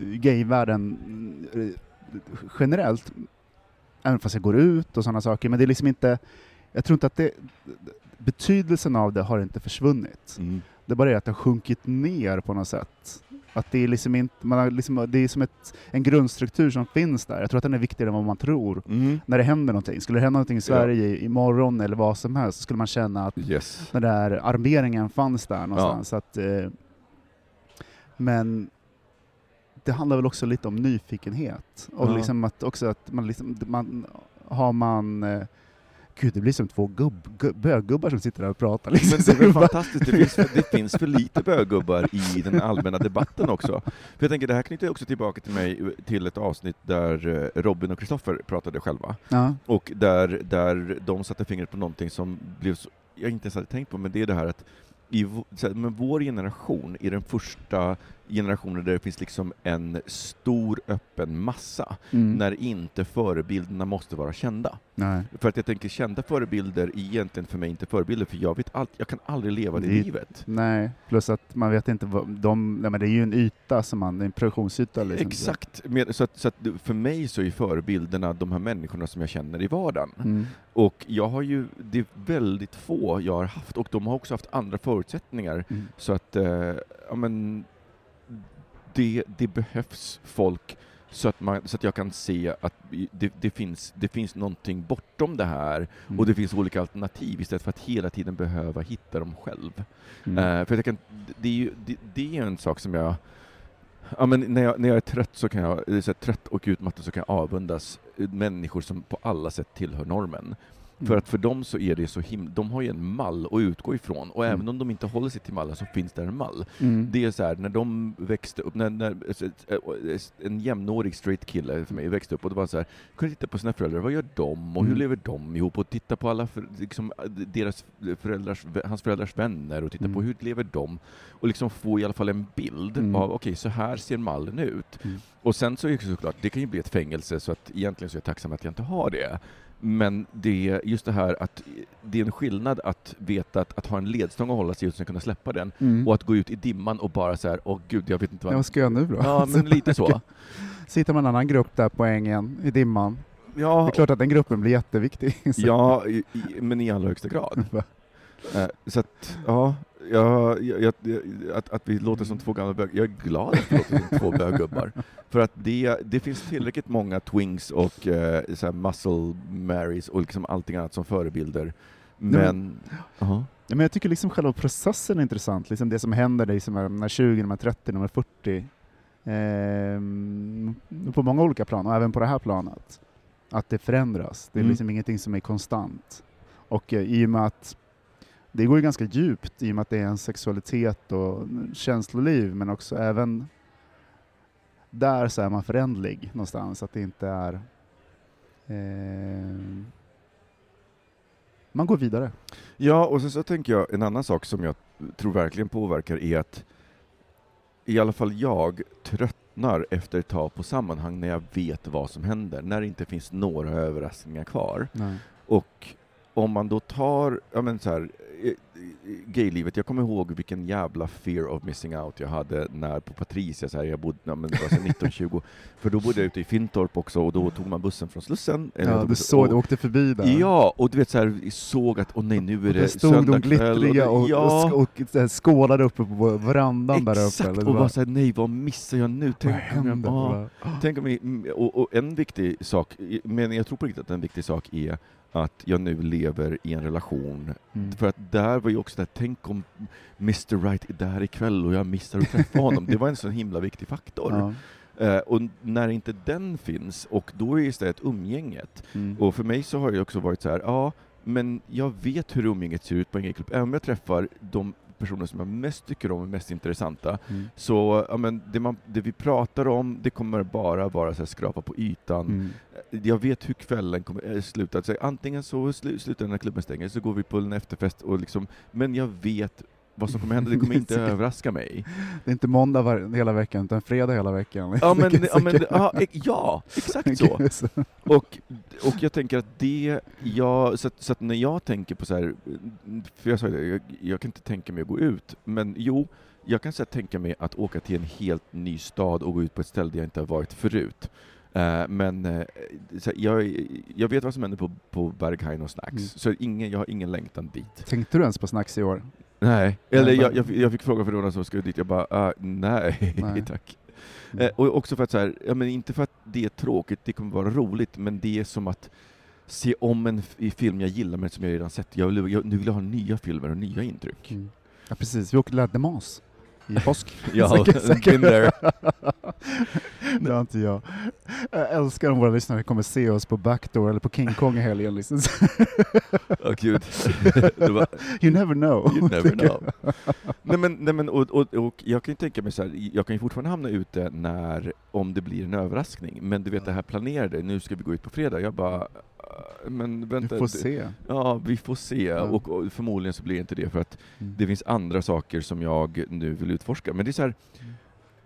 S3: gayvärlden eh, generellt, även fast jag går ut och sådana saker, men det är liksom inte, jag tror inte att det, betydelsen av det har inte försvunnit. Det är bara det att det har sjunkit ner på något sätt. Att det är liksom inte, man har liksom, det är som ett, en grundstruktur som finns där. Jag tror att den är viktigare än vad man tror.
S2: Mm.
S3: När det händer någonting, skulle det hända någonting i Sverige imorgon eller vad som helst, så skulle man känna att
S2: Yes.
S3: den där armeringen fanns där någonstans. Att, eh, men det handlar väl också lite om nyfikenhet. Och
S2: Ja.
S3: liksom att också att man, liksom, man har man eh, Gud, det blir som två gubb, gubb, böggubbar som sitter där och pratar. Liksom.
S2: Men det är fantastiskt, det finns, det finns för lite böggubbar i den allmänna debatten också. För jag tänker, det här knyter också tillbaka till mig, till ett avsnitt där eh, Robin och Kristoffer pratade själva.
S3: ja.
S2: Och där, där de satte fingret på någonting som blev så, jag inte ens hade tänkt på, men det är det här att i men vår generation är den första generationen där det finns liksom en stor öppen massa,
S3: Mm.
S2: när inte förebilderna måste vara kända.
S3: Nej.
S2: För att jag tänker, kända förebilder är egentligen för mig inte förebilder, för jag vet allt, jag kan aldrig leva det
S3: Det
S2: livet.
S3: Nej, plus att man vet inte vad de, nej men det är ju en yta som man, en produktionsyta liksom.
S2: Exakt, så att, så att för mig så är förebilderna de här människorna som jag känner i vardagen.
S3: Mm.
S2: Och jag har ju, det är väldigt få jag har haft, och de har också haft andra förutsättningar,
S3: Mm.
S2: så att, eh, ja men, det, det behövs folk så att, man, så att jag kan se att det, det, finns, det finns någonting bortom det här,
S3: Mm.
S2: och det finns olika alternativ istället för att hela tiden behöva hitta dem själv.
S3: Mm.
S2: Eh, för jag kan, det, är ju, det, det är en sak som jag... Ja, men när, jag när jag är trött, så kan jag, så här, trött och utmattad så kan jag avundas människor som på alla sätt tillhör normen. För att för dem så är det så himla, de har ju en mall att utgå ifrån, och
S3: Mm.
S2: även om de inte håller sig till mallen så finns det en mall.
S3: Mm.
S2: Det är så här, när de växte upp, när, när en jämnårig straight kille för mig växte upp, och det var så här, kunde titta på sina föräldrar, vad gör de, och hur
S3: Mm.
S2: lever de ihop, och titta på alla för, liksom, deras föräldrars, hans föräldrars vänner, och titta på
S3: Mm.
S2: hur lever de, och liksom få i alla fall en bild
S3: Mm.
S2: av, okej, så här ser mallen ut.
S3: Mm.
S2: Och sen så är det såklart, det kan ju bli ett fängelse, så att egentligen så är jag tacksam att jag inte har det. Men det är just det här att det är en skillnad att veta att, att ha en ledstång att hålla sig i och sen kunna släppa den,
S3: Mm.
S2: och att gå ut i dimman och bara så här, åh gud, jag vet inte
S3: Ja,
S2: vad...
S3: vad ska jag nu då?
S2: Ja, men lite så.
S3: Sitter med en annan grupp där på ängen i dimman. Det
S2: Ja,
S3: är klart att den gruppen blir jätteviktig. Så-
S2: ja i, i, men i allra högsta grad. [LAUGHS] Eh, så att, ja, ja, jag, jag, att, att vi låter som två gamla bögar. Jag är glad att vi låter som två böggubbar. [LAUGHS] För att det, det finns tillräckligt många twings och eh, så muscle marys och liksom allting annat som förebilder. Men, ja.
S3: Ja, men jag tycker liksom själva processen är intressant, liksom det som händer dig som är när 20, när man är 30, när man är 40. Ehm, på många olika plan, och även på det här planet. Att det förändras. Det är
S2: Mm.
S3: liksom ingenting som är konstant. Och eh, i och med att det går ju ganska djupt i och med att det är en sexualitet och känsloliv, men också även där så är man förändlig någonstans, att det inte är ehm, man går vidare.
S2: Ja, och sen så tänker jag en annan sak som jag tror verkligen påverkar är att i alla fall jag tröttnar efter ett tag på sammanhang när jag vet vad som händer, när det inte finns några överraskningar kvar.
S3: Nej.
S2: Och om man då tar, ja men så här, eh, eh, gaylivet, jag kommer ihåg vilken jävla fear of missing out jag hade när på Patricia, så här, jag bodde, ja, men det var så 1920, [LAUGHS] för då bodde jag ute i Fintorp också och då tog man bussen från Slussen. eller
S3: Ja, du såg, du åkte förbi där.
S2: Ja, och du vet så här, såg att, åh nej, nu är det
S3: stod de glittriga och,
S2: ja,
S3: och, och, skålade uppe på verandan där uppe.
S2: Exakt, och
S3: bara,
S2: var såhär, nej vad missar jag nu? Tänk om jag,
S3: Bara,
S2: tänk om jag, mm, och, och en viktig sak, men jag tror på riktigt att en viktig sak är att jag nu lever i en relation.
S3: Mm.
S2: För att där var ju också det tänk om Mr Right är där ikväll och jag missar att träffa [LAUGHS] honom. Det var en så himla viktig faktor.
S3: Ja.
S2: Eh, och när inte den finns, och då är istället umgänget.
S3: Mm.
S2: Och för mig så har det också varit så här, ja, men jag vet hur umgänget ser ut på en gayklubb. Även om jag träffar de personer som jag mest tycker om och är mest intressanta,
S3: Mm.
S2: så ja, men det, man, det vi pratar om, det kommer bara vara så här, skrapa på ytan.
S3: Mm.
S2: Jag vet hur kvällen kommer eh, sluta. Så antingen så slu, slutar den när klubben stänger, så går vi på en efterfest, och liksom, men jag vet vad som kommer hända, det kommer [LAUGHS] inte överraska mig.
S3: Det är inte måndag var, hela veckan, utan fredag hela veckan.
S2: Ja, men, ja, men, ja, e- ja exakt så. Och, och jag tänker att det, jag, så, att, så att när jag tänker på så här, för jag sa det, jag, jag kan inte tänka mig att gå ut, men jo, jag kan så här, tänka mig att åka till en helt ny stad och gå ut på ett ställe där jag inte har varit förut. Eh, men så här, jag, jag vet vad som händer på, på Berghain och Snacks,
S3: Mm.
S2: så ingen, jag har ingen längtan dit.
S3: Tänkte du ens på snacks i år?
S2: Nej, eller
S3: Nej,
S2: jag, jag, jag fick fråga för några som skulle dit, jag bara, ah, nej,
S3: Nej. [LAUGHS]
S2: tack.
S3: Mm.
S2: Eh, och också för att så här, ja, men inte för att det är tråkigt, det kommer vara roligt, men det är som att se om en film jag gillar men som jag redan sett. Jag vill, jag, nu vill jag ha nya filmer och nya intryck.
S3: Mm. Ja precis, vi åkte till La Demans i påsk. [LAUGHS]
S2: Ja,
S3: Säkert, säkert.
S2: there. [LAUGHS]
S3: det har inte jag. Jag älskar om våra lyssnare kommer se oss på Backdoor eller på King Kong i helgen. Liksom. [LAUGHS]
S2: Åh gud.
S3: You never know.
S2: you never know. nej men, nej men och, och, och jag kan ju tänka mig så här, jag kan ju fortfarande hamna ute när, om det blir en överraskning, men du vet det här planerade, nu ska vi gå ut på fredag, jag bara, "Ah, men vänta.
S3: får
S2: det-
S3: se.
S2: Ja, vi får se.
S3: Ja.
S2: Och, och förmodligen så blir det inte det, för att
S3: Mm.
S2: det finns andra saker som jag nu vill utforska. Men det är så här,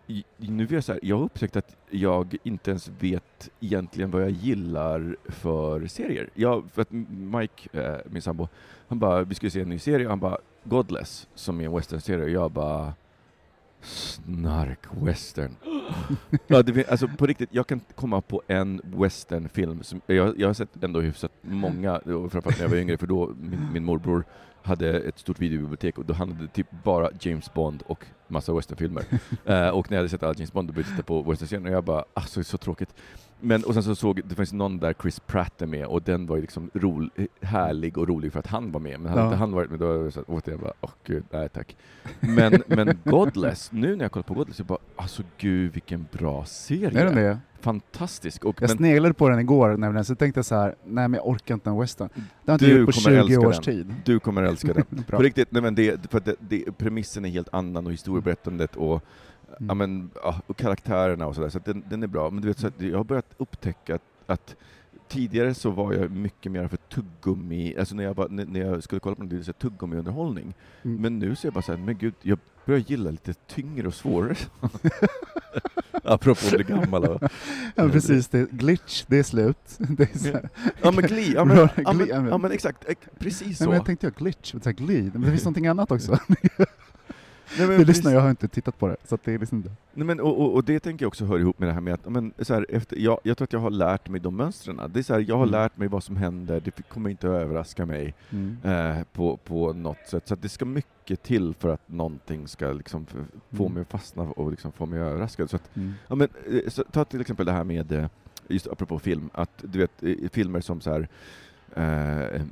S2: i- nu är jag så här, jag har upptäckt att jag inte ens vet egentligen vad jag gillar för serier. Jag, för att Mike, eh, min sambo, han bara, vi skulle se en ny serie, och han bara, Godless, som är en western-serie, och jag bara, snark-western. [LAUGHS] ja, det, alltså på riktigt, jag kan komma på en westernfilm, som, jag, jag har sett ändå hyfsat många, framförallt när jag var yngre, för då min, min morbror hade ett stort videobibliotek och då handlade det typ bara James Bond och massa westernfilmer. uh, [LAUGHS] och när jag hade sett alla James Bond, då började jag titta på westernscenen och jag bara, alltså så tråkigt. Men, och sen så såg, det fanns någon där Chris Pratt är med och den var ju liksom ro, härlig och rolig för att han var med, men hade
S3: Ja.
S2: inte han varit med då hade jag så, åt jag bara, åh gud, nej tack. Men, [LAUGHS] men Godless, nu när jag kollar på Godless, jag bara, alltså gud vilken bra serie.
S3: Är den det?
S2: Fantastisk. Och,
S3: Jag
S2: men,
S3: sneglade på den igår nämligen, så tänkte jag så här, nej men jag orkar inte en western. Det har inte
S2: Du
S3: jag gjort på
S2: kommer
S3: 20
S2: älska
S3: års
S2: den.
S3: tid.
S2: du kommer älska den. [LAUGHS] På riktigt, nej men det, för det, det, premissen är helt annan och historieberättandet och,
S3: Mm.
S2: Ja, men, ja, och karaktärerna och sådär, så att den, den är bra. Men du vet, så jag har börjat upptäcka att, att tidigare så var jag mycket mer för tuggummi, alltså när jag, var, när, jag skulle kolla på något, så tuggummi-underhållning.
S3: Mm.
S2: Men nu så är jag bara såhär, men gud, jag börjar gilla lite tyngre och svårare. [LAUGHS] Apropå gammal. Och,
S3: Ja precis, det, glitch, det är slut. [LAUGHS] Det är så
S2: ja men gli, ja men, ja, men,
S3: ja, men-
S2: ja men exakt, ex- precis
S3: Nej,
S2: så.
S3: men jag tänkte jag glitch, så här, glid, men det finns någonting annat också. [LAUGHS]
S2: Nej, men precis-
S3: lyssnar, jag har inte tittat på det, så det är liksom det.
S2: Nej, men, och, och, och det tänker jag också hör ihop med det här med att, men, så här, efter, jag, jag tror att jag har lärt mig de mönstren. Det är så här, jag har
S3: Mm.
S2: lärt mig vad som händer, det kommer inte att överraska mig
S3: Mm.
S2: eh, på, på något sätt. Så det ska mycket till för att någonting ska liksom, få
S3: Mm.
S2: mig att fastna och liksom få mig överraskad. Så att,
S3: Mm.
S2: ja, men, eh, så, ta till exempel det här med, eh, just apropå film, att du vet, eh, filmer som så här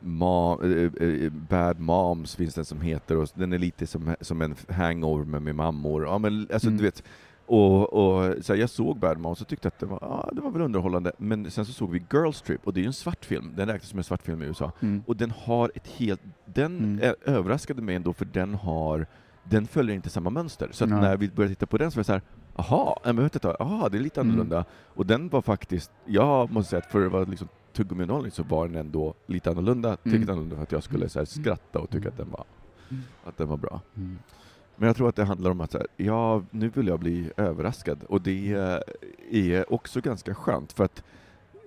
S2: Ma, eh, eh, Bad Moms finns den som heter, och den är lite som, som en hangover med, med mammor. Ja, men, alltså,
S3: Mm.
S2: du vet, och, och, så här, jag såg Bad Moms och tyckte att det var, ah, det var väl underhållande, men sen så såg vi Girls Trip, och det är ju en svart film, den räknas som en svart film i USA,
S3: Mm.
S2: och den har ett helt, den
S3: Mm.
S2: överraskade mig ändå, för den har, den följer inte samma mönster. Så
S3: Nej.
S2: när vi började titta på den så var jag så här, aha, men vet du, aha, det är lite
S3: Mm.
S2: annorlunda. Och den var faktiskt, jag måste säga att för att vara liksom tuggummi-underhållning så var den ändå lite annorlunda, tillräckligt annorlunda för att jag skulle så här, skratta och tycka att den var,
S3: Mm.
S2: att den var bra.
S3: Mm.
S2: Men jag tror att det handlar om att så här, ja, nu vill jag bli överraskad och det är också ganska skönt för att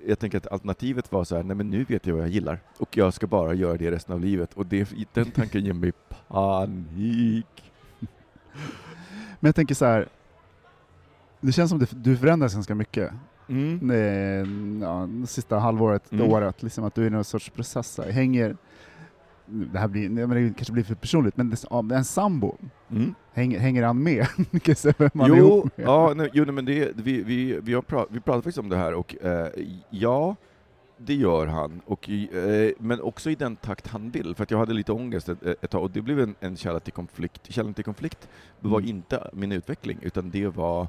S2: jag tänker att alternativet var så här, nej men nu vet jag vad jag gillar och jag ska bara göra det resten av livet och det, den tanken ger mig panik. [LAUGHS]
S3: Men jag tänker så här. det känns som att du förändras ganska mycket.
S2: Mm.
S3: Eh, Ja, det sista halvåret,
S2: Mm.
S3: året, liksom att du är i någon sorts process. här. Hänger, det här blir, det kanske blir för personligt, men det, ja, en sambo,
S2: Mm.
S3: hänger, hänger han med? [LAUGHS] Man
S2: Jo,
S3: ihop med?
S2: ja, nej, jo nej, men det, vi, vi, vi, har pra, vi pratade faktiskt om det här och eh, ja, det gör han, och, eh, men också i den takt han vill, för att jag hade lite ångest ett, ett tag, och det blev en, en källa till konflikt. Källan till konflikt var
S3: Mm.
S2: inte min utveckling, utan det var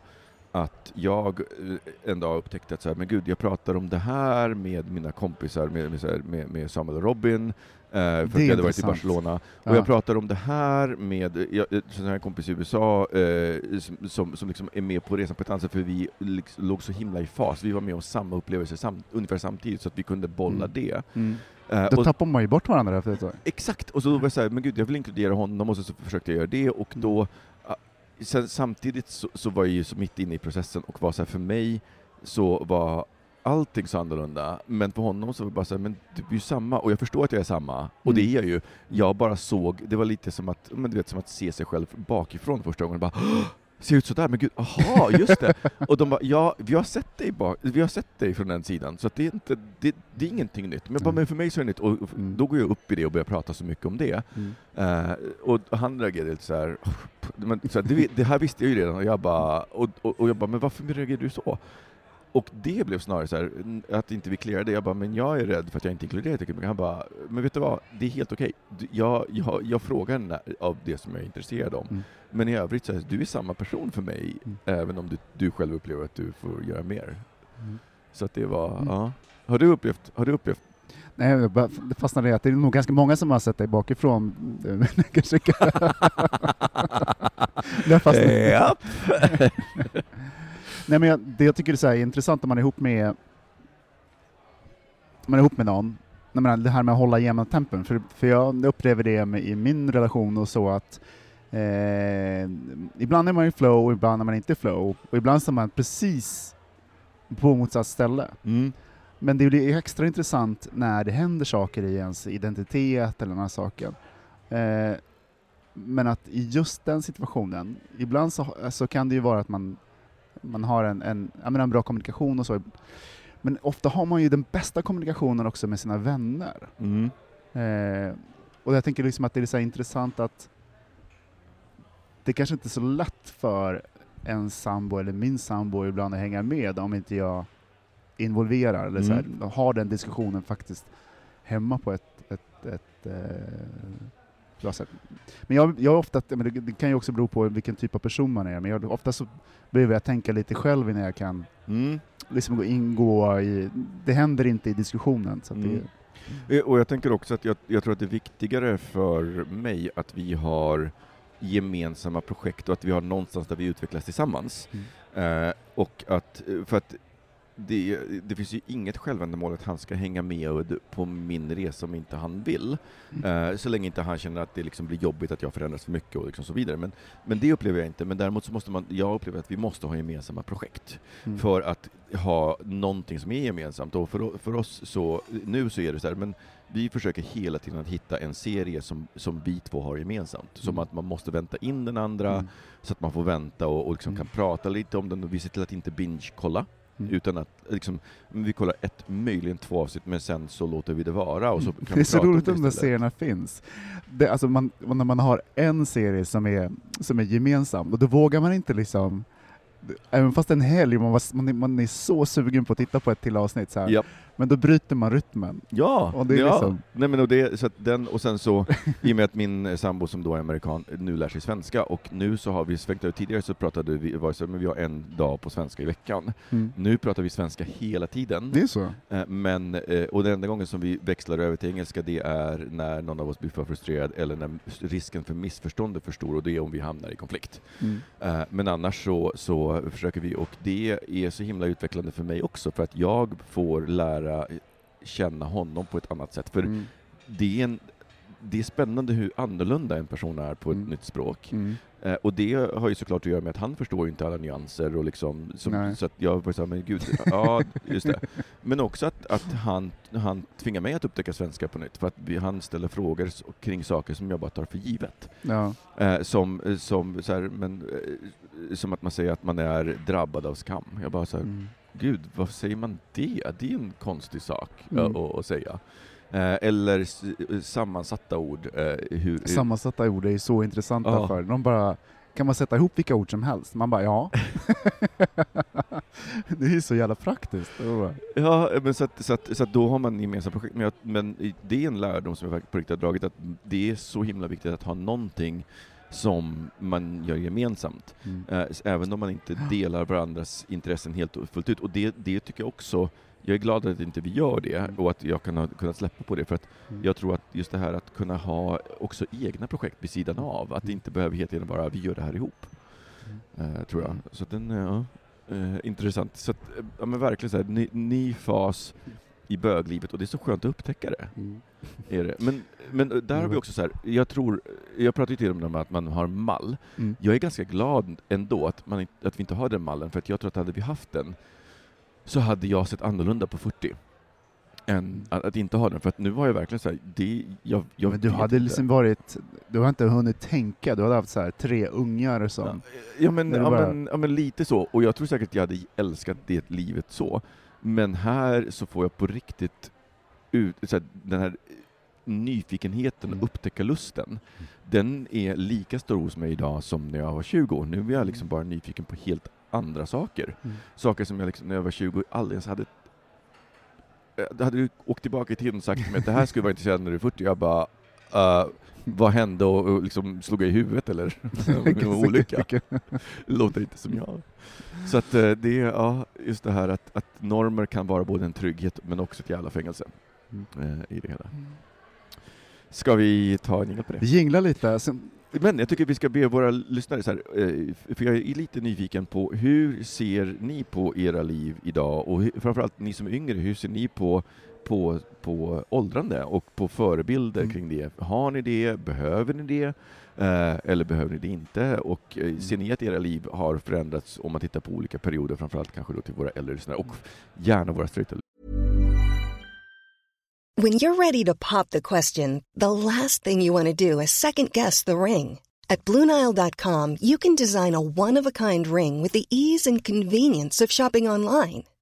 S2: att jag eh, en dag upptäckte att så här, men gud, jag pratar om det här med mina kompisar, med, med, så här, med, med Samuel och Robin, eh, för att jag hade varit i. Barcelona, och
S3: Ja.
S2: jag pratar om det här med jag, jag- så har jag en kompis i USA eh, som, som, som liksom är med på resan på ett annat sätt, för vi liksom låg så himla i fas. Vi var med om samma upplevelse sam, ungefär samtidigt, så att vi kunde bolla
S3: Mm.
S2: det.
S3: Mm.
S2: Eh,
S3: Då
S2: och,
S3: tappar man ju bort varandra efter ett tag.
S2: exakt! Och så var jag såhär, men gud, jag vill inkludera honom, och så, så försökte jag göra det, och
S3: Mm.
S2: då sen, samtidigt så, så var jag ju så mitt inne i processen och var så här, för mig så var allting så annorlunda, men för honom så var det bara så här, men du är ju samma, och jag förstår att jag är samma, och det
S3: Mm.
S2: är jag ju. Jag bara såg, det var lite som att, men du vet, som att se sig själv bakifrån första gången, bara "Åh, ser ut sådär, men gud, aha, just det! och de bara, ja, vi har sett dig bak, vi har sett dig från den sidan, så det är inte, det, det är ingenting nytt. Men, bara,
S3: Mm.
S2: men för mig så är det nytt, och och
S3: Mm.
S2: då går jag upp i det och börjar prata så mycket om det.
S3: Mm.
S2: Eh, och han reagerade lite så här, men, så här det, det här visste jag ju redan, och jag bara, och, och, och jag bara, men varför reagerar du så? Och det blev snarare så här, att inte vi clearade, jag bara, men jag är rädd för att jag inte inkluderar mycket. Han bara, men vet du vad, det är helt okej. Du- Jag, jag, jag frågar när, av det som jag är intresserad av.
S3: Mm.
S2: Men i övrigt så är du är samma person för mig,
S3: Mm.
S2: även om du, du själv upplever att du får göra mer.
S3: Mm.
S2: Så att det var,
S3: Mm.
S2: ja. Har du upplevt, har du upplevt
S3: Nej, jag det fastnade i att det är nog ganska många som har sett dig bakifrån. [LAUGHS] Kanske. [LAUGHS] Där fastnade-
S2: Japp. [LAUGHS]
S3: Nej, men jag, det jag tycker är så här intressant om man är ihop med man är ihop med någon, jag menar, det här med att hålla jämna tempen, för, för jag upplever det med, i min relation och så att eh, ibland är man i flow och ibland är man inte i flow, och ibland står man precis på motsatt ställe.
S2: Mm.
S3: Men det blir extra intressant när det händer saker i ens identitet eller den här saken. Eh, men att i just den situationen, ibland så, så kan det ju vara att man, man har en, en, menar en bra kommunikation och så, men ofta har man ju den bästa kommunikationen också med sina vänner.
S2: Mm.
S3: Eh, och jag tänker liksom att det är så intressant att det kanske inte är så lätt för en sambo eller min sambo ibland att hänga med om inte jag involverar eller så här,
S2: Mm.
S3: har den diskussionen faktiskt hemma på ett, ett, ett eh, sätt. Men jag, jag ofta, men det, kan ju också bero på vilken typ av person man är, men jag, ofta så behöver jag tänka lite själv innan jag kan
S2: Mm.
S3: liksom gå- ingå i, det händer inte i diskussionen. Så att
S2: Mm.
S3: det,
S2: Eh, Och jag tänker också att jag, jag tror att det är viktigare för mig att vi har gemensamma projekt och att vi har någonstans där vi utvecklas tillsammans. Eh, och att, eh, för att det, det finns ju inget självändamål att han ska hänga med på min resa om inte han vill. Eh, så länge inte han känner att det liksom blir jobbigt att jag förändras för mycket och liksom så vidare. Men, men det upplever jag inte. Men däremot så måste man, jag upplever att vi måste ha gemensamma projekt
S3: Mm.
S2: för att ha någonting som är gemensamt. Och för, för oss så, nu så är det så här, men vi försöker hela tiden att hitta en serie som, som vi två har gemensamt. Som
S3: Mm.
S2: att man måste vänta in den andra,
S3: Mm.
S2: så att man får vänta och, och liksom
S3: Mm.
S2: kan prata lite om den och vi ser till att inte binge-kolla.
S3: Mm.
S2: Utan att liksom, vi kollar ett, möjligen två avsnitt, men sen så låter vi det vara. Och så kan
S3: Det är så
S2: om
S3: roligt att de där serierna finns. Det, alltså man, när man har en serie som är, som är gemensam, och då vågar man inte liksom Även fast en helg, man, var, man, är, man är så sugen på att titta på ett till avsnitt, så här.
S2: Ja.
S3: Men då bryter man rytmen.
S2: Ja,
S3: Och det är
S2: ja.
S3: liksom-
S2: Nej, men och, det, så den, och sen så, i och med att min sambo som då är amerikan nu lär sig svenska, och nu så har vi svängt över, tidigare så pratade vi, var så, men vi har en dag på svenska i veckan. Nu pratar vi svenska hela tiden.
S3: Det är så?
S2: Eh, Men, eh, och den enda gången som vi växlar över till engelska det är när någon av oss blir för frustrerad eller när risken för missförstånd är för stor och det är om vi hamnar i konflikt.
S3: Mm.
S2: Eh, Men annars så, så försöker vi, och det är så himla utvecklande för mig också för att jag får lära känna honom på ett annat sätt. För
S3: Mm.
S2: det är, en, det är spännande hur annorlunda en person är på ett
S3: Mm.
S2: nytt språk.
S3: Mm.
S2: Eh, och det har ju såklart att göra med att han förstår ju inte alla nyanser och liksom, som, så att jag var såhär, men gud, ja, just det. [LAUGHS] Men också att, att han, han tvingar mig att upptäcka svenska på nytt, för att vi, han ställer frågor kring saker som jag bara tar för givet.
S3: Ja.
S2: Eh, som, eh, som, så här, men, eh, som att man säger att man är drabbad av skam. Jag bara så här,
S3: Mm.
S2: Gud, varför säger man det? Det är en konstig sak eh,
S3: Mm.
S2: att, att säga. Eh, eller s- sammansatta ord. eh, hur, hur,
S3: Sammansatta ord är så intressanta
S2: Ja.
S3: för de bara kan man sätta ihop vilka ord som helst? Man bara ja. [LAUGHS] det är ju så jävla praktiskt.
S2: Ja, men så, att, så, att, så att då har man gemensamma projekt. Men, jag, men det är en lärdom som jag på riktigt har dragit, att det är så himla viktigt att ha någonting som man gör gemensamt.
S3: Mm.
S2: S- även om man inte delar varandras intressen helt och fullt ut. Och det, det tycker jag också, jag är glad att inte vi gör det och att jag kan ha kunnat släppa på det. För att
S3: Mm.
S2: jag tror att just det här att kunna ha också egna projekt vid sidan av, att det inte behöver hela tiden vara vi gör det här ihop. Eh, tror jag. Så att den, ja, eh, intressant. Så att, ja, men verkligen så här, ny, ny fas i böglivet och det är så skönt att upptäcka det.
S3: Mm. [LAUGHS]
S2: Är det. Men, men där har vi också så här, jag tror, jag pratar ju till om att man har mall.
S3: Mm.
S2: Jag är ganska glad ändå att, man, att vi inte har den mallen, för att jag tror att hade vi haft den så hade jag sett annorlunda på 40 än att, att inte ha den. För att nu var jag verkligen så här, det, jag, jag
S3: men du hade
S2: inte.
S3: liksom varit, du har inte hunnit tänka, du hade haft så här tre ungar som...
S2: Ja, ja, men, ja,
S3: bara-
S2: men, ja, men lite så. Och jag tror säkert att jag hade älskat det livet så. Men här så får jag på riktigt ut, så här, den här nyfikenheten och
S3: Mm.
S2: upptäckarlusten. Den är lika stor hos mig idag som när jag var 20 år. Nu är jag liksom
S3: Mm.
S2: bara nyfiken på helt andra saker.
S3: Mm.
S2: Saker som jag liksom, när jag var 20 aldrig ens hade jag hade du åkt tillbaka i tiden och sagt till mig att det här skulle vara [LAUGHS] intressant när du är 40, jag bara uh, vad hände och, och liksom slog jag i huvudet eller? [LAUGHS] [LAUGHS] en olycka? [LAUGHS] Låter inte som jag. Så att eh, det är, ja, just det här att, att normer kan vara både en trygghet men också ett jävla fängelse
S3: Mm.
S2: eh, i det hela. Ska vi ta en jingel på det?
S3: Vi jinglar lite, sen,
S2: Men jag tycker vi ska be våra lyssnare, så här, eh, för jag är lite nyfiken på hur ser ni på era liv idag och framförallt ni som är yngre, hur ser ni på, på, på åldrande och på förebilder
S3: Mm.
S2: kring det? Har ni det? Behöver ni det? Eh, eller behöver ni det inte? Och eh, ser ni att era liv har förändrats om man tittar på olika perioder, framförallt kanske då till våra äldre lyssnare och gärna våra straighta
S1: When you're ready to pop the question, the last thing you want to do is second guess the ring. At Bluenile.com, you can design a one of a kind ring with the ease and convenience of shopping online.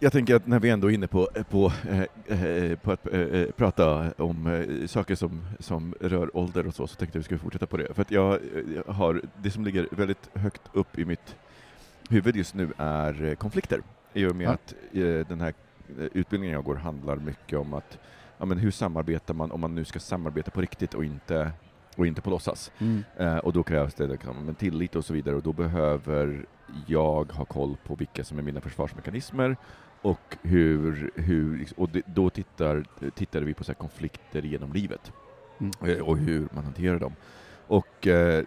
S2: Jag tänker att när vi ändå är inne på, på, eh, eh, på att eh, eh, prata om eh, saker som, som rör ålder och så, så tänkte jag att vi skulle fortsätta på det. För att jag, jag har, det som ligger väldigt högt upp i mitt huvud just nu är eh, konflikter. I och med
S3: Ja.
S2: att eh, den här eh, utbildningen jag går handlar mycket om att ja, men hur samarbetar man om man nu ska samarbeta på riktigt och inte, och inte på låtsas.
S3: Mm.
S2: Eh, och då krävs det liksom, tillit och så vidare och då behöver jag ha koll på vilka som är mina försvarsmekanismer och hur, hur och då tittar, tittade vi på så konflikter genom livet
S3: Mm.
S2: eh, och hur man hanterar dem. Och eh,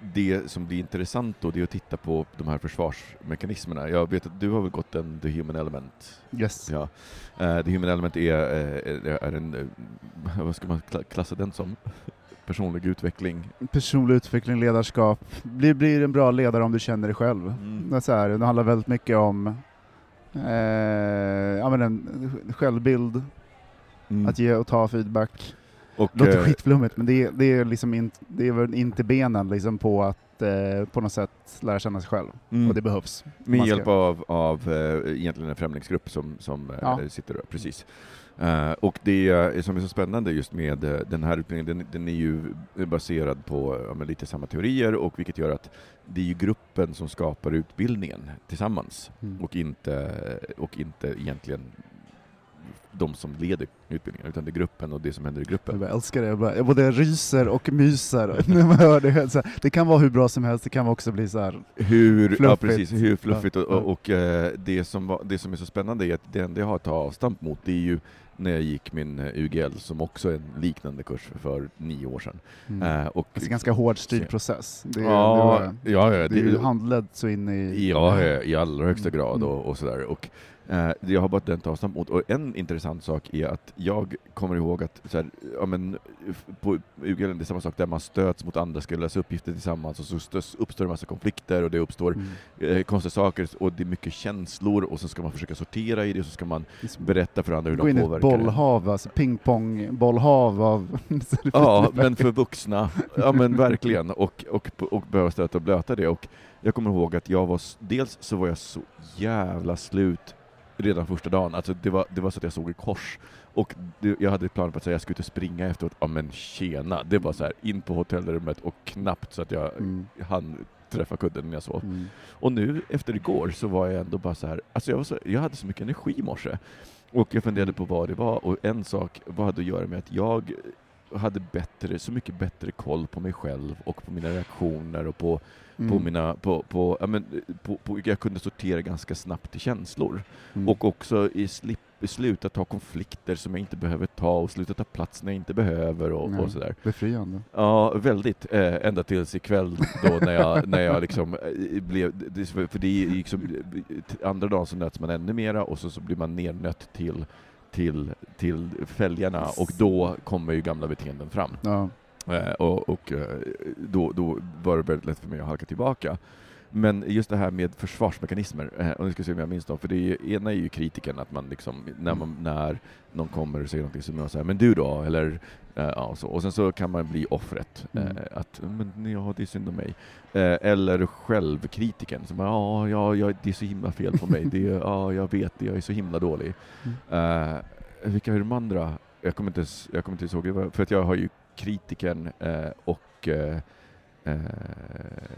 S2: det som blir intressant då, det är att titta på de här försvarsmekanismerna. Jag vet att du har väl gått en The Human Element?
S3: Yes.
S2: Ja. Eh, The Human Element är, eh, är en, eh, vad ska man kla- klassa den som? Personlig utveckling,
S3: Personlig utveckling, ledarskap. Blir, blir en bra ledare om du känner dig själv.
S2: Mm.
S3: Det, är så här, det handlar väldigt mycket om eh, ja, men en självbild, att ge och ta feedback.
S2: Och,
S3: Det låter
S2: eh,
S3: skitflummigt, men det är, det är, liksom in, det är väl in till benen liksom på att eh, på något sätt lära känna sig själv.
S2: mm,
S3: Och det behövs.
S2: med hjälp av, av eh, egentligen en främlingsgrupp som, som
S3: Ja.
S2: sitter där, precis. Eh, och det som är så spännande just med eh, den här utbildningen, den, den är ju baserad på ja, lite samma teorier, och vilket gör att det är ju gruppen som skapar utbildningen tillsammans,
S3: Mm.
S2: och inte, och inte egentligen de som leder utbildningen, utan det är gruppen och det som händer i
S3: Jag
S2: gruppen.
S3: bara älskar det, jag, bara, jag både ryser och myser [LAUGHS] när man hör det. Så det kan vara hur bra som helst, det kan också bli så här.
S2: Hur, ja,
S3: Fluffigt.
S2: precis, hur fluffigt och,
S3: Ja, ja.
S2: och, och eh, det, som var, det som är så spännande är att det enda jag har att ta avstamp mot det är ju när jag gick min eh, UGL som också är en liknande kurs för nio år sedan.
S3: Mm.
S2: Eh, och,
S3: Alltså ganska hård styrd process. Det,
S2: ja,
S3: det, var,
S2: ja, ja,
S3: det är
S2: det,
S3: handledd så in i...
S2: ja, i allra högsta
S3: Mm.
S2: grad
S3: Mm.
S2: och, och sådär. Och, jag har bara den ta avstamp mot. Och en intressant sak är att jag kommer ihåg att så här, ja, men, på UGL det är samma sak där man stöts mot andra, ska lösa uppgifter tillsammans och så stöts, uppstår en massa konflikter och det uppstår
S3: Mm.
S2: eh, konstiga saker och det är mycket känslor och så ska man försöka sortera i det och så ska man berätta för andra hur
S3: Gå
S2: de
S3: in i ett
S2: påverkar
S3: bollhav, alltså pingpongbollhav av... [LAUGHS]
S2: Ja, men för vuxna. Ja men verkligen. Och, och, och behöva stöta och blöta det. Och jag kommer ihåg att jag var, dels så var jag så jävla slut redan första dagen. Alltså det var, det var så att jag såg i kors. Och det, jag hade planer på att säga jag skulle ut och springa efteråt. Ja men tjena. Det var så här in på hotellrummet och knappt så att jag
S3: Mm.
S2: hann träffa kudden när jag sov.
S3: Mm.
S2: Och nu efter igår så var jag ändå bara så här, alltså jag, var så, jag hade så mycket energi i morse. Och jag funderade på vad det var och en sak vad hade att göra med att jag hade bättre, så mycket bättre koll på mig själv och på mina reaktioner och på,
S3: Mm.
S2: på mina, på, på, ja, men, på, på, jag kunde sortera ganska snabbt i känslor.
S3: Mm.
S2: Och också i slip, sluta ta konflikter som jag inte behöver ta och sluta ta plats när jag inte behöver och, och sådär.
S3: Befriande.
S2: Ja, väldigt. Eh, ända tills ikväll då när jag, [LAUGHS] när jag liksom eh, blev, för det är liksom, eh, andra dagen så nöts man ännu mera och så, så blir man nernött till, till, till fälgarna och då kommer ju gamla beteenden fram.
S3: Ja.
S2: Eh, och och eh, då, då var det väldigt lätt för mig att halka tillbaka. Men just det här med försvarsmekanismer, eh, och nu ska vi se om jag minns dem, för det är, ju- ena är ju kritiken, att man liksom, när, man, när någon kommer och säger någonting så är man här, men du då? Eller, eh, ja, så. Och sen så kan man bli offret, eh,
S3: Mm.
S2: att men ja, det är synd om mig. Eller självkritiken, som ja, ja, ja, det är så himla fel på mig, det är, [LAUGHS] ja, jag vet det, jag är så himla dålig.
S3: Mm.
S2: Vilka är de andra? Jag kommer inte, jag kommer inte ihåg, för att jag har ju kritiken och eh,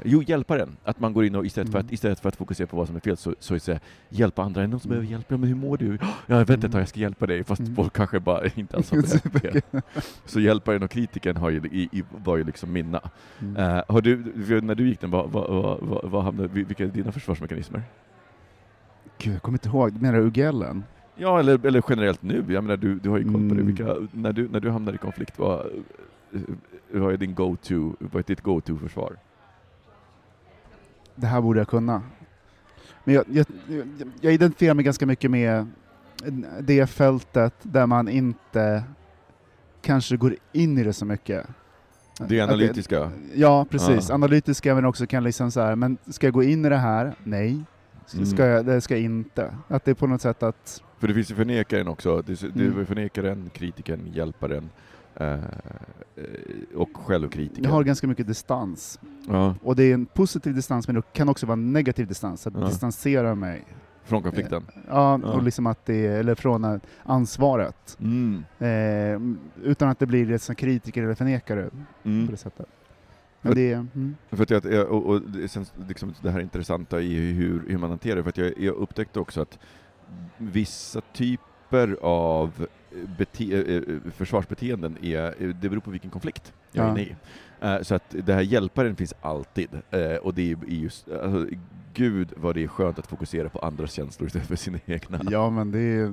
S2: jo, hjälparen. Att man går in och istället, för
S3: Mm.
S2: att, istället för att fokusera på vad som är fel så, så här, hjälpa andra. Är det någon som behöver hjälp? Ja, men hur mår du? Ja, jag vet inte,
S3: Mm.
S2: jag ska hjälpa dig. Fast
S3: Mm.
S2: folk kanske bara [LAUGHS] inte alls har [LAUGHS] det. Så hjälparen och kritiken har ju, i, i, var ju liksom mina.
S3: Mm.
S2: Eh, har du, när du gick den, vad, vad, vad, vad, hamnade, vilka är dina försvarsmekanismer?
S3: Gud, jag kommer inte ihåg. Menar du Ugellen?
S2: Ja, eller, eller generellt nu. Jag menar, du, du har ju koll på det.
S3: Mm.
S2: Vilka, när, du, när du hamnar i konflikt, vad, eh, vad är din go-to, vad är ditt go-to-försvar?
S3: Det här borde jag kunna. Men jag, jag, jag, jag identifierar mig ganska mycket med det fältet där man inte kanske går in i det så mycket.
S2: Det analytiska.
S3: Ja, precis.
S2: Ja.
S3: Analytiska men också kan liksom så här, men ska jag gå in i det här? Nej.
S2: Mm.
S3: Ska jag, det ska jag inte. Att det är på något sätt att...
S2: För det finns ju förnekaren också. Det, det
S3: Mm.
S2: förnekaren, kritikern, hjälparen och självkritiker.
S3: Jag har ganska mycket distans.
S2: ja,
S3: Och det är en positiv distans men det kan också vara en negativ distans. Att
S2: Ja.
S3: distansera mig.
S2: från konflikten.
S3: Ja,
S2: Ja.
S3: och liksom att det eller från eh, ansvaret.
S2: Mm.
S3: Eh, utan att det blir som kritiker eller förnekare
S2: Mm.
S3: på det sättet. Men det. Mm.
S2: För att jag, och, och det, sen, liksom det här intressanta i hur, hur man hanterar det, för att jag, jag upptäckte också att vissa typer av eh, försvarsbeteenden är, det beror på vilken konflikt jag är inne i. Eh, Så att det här hjälparen finns alltid, Eh, och det är är just, alltså, gud vad det är skönt att fokusera på andras känslor istället för sina egna.
S3: Ja, men det är...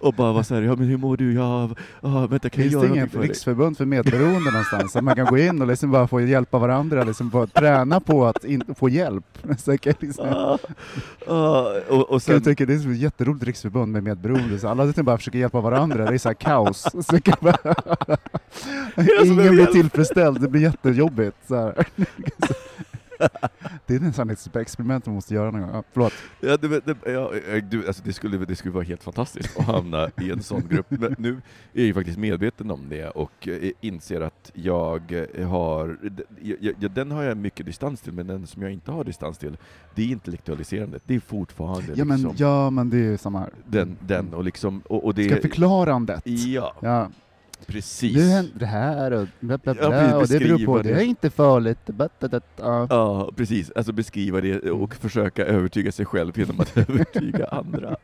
S2: Och bara vara såhär, ja men hur mår du? Ja, ja vänta kan jag
S3: Finns
S2: göra
S3: det inget
S2: för
S3: riksförbund för medberoende någonstans? Att man kan gå in och liksom bara få hjälpa varandra, liksom få träna på att in, få hjälp? [LAUGHS] Så jag kan liksom,
S2: Ah, ah, och, och
S3: Sen, jag tycker det är ett jätteroligt riksförbund med medberoende, så alla liksom bara försöker hjälpa varandra, det är så här kaos. [LAUGHS] Så jag kan bara, ingen blir
S2: hjälp.
S3: tillfredsställd, det blir jättejobbigt. Så här. [LAUGHS] [LAUGHS] Det är nästan ett experiment man måste göra någon gång. Ja, förlåt.
S2: Ja, det, det, ja, eh, du, alltså det, skulle, det skulle vara helt fantastiskt att hamna i en sån grupp. Men nu är jag ju faktiskt medveten om det och eh, inser att jag eh, har, jag, jag, den har jag mycket distans till, men den som jag inte har distans till, det är intellektualiserandet. Det är fortfarande
S3: Ja men,
S2: liksom
S3: ja, men det är samma här.
S2: den, den och liksom, och, och det...
S3: Ska förklarandet.
S2: Ja,
S3: Ja.
S2: Precis.
S3: Nu händer det här och bla bla
S2: Ja,
S3: bla,
S2: precis,
S3: och det beror på, det
S2: det.
S3: är inte farligt. Ja.
S2: Ja, precis. Alltså beskriva det och försöka övertyga sig själv genom att [LAUGHS] övertyga andra.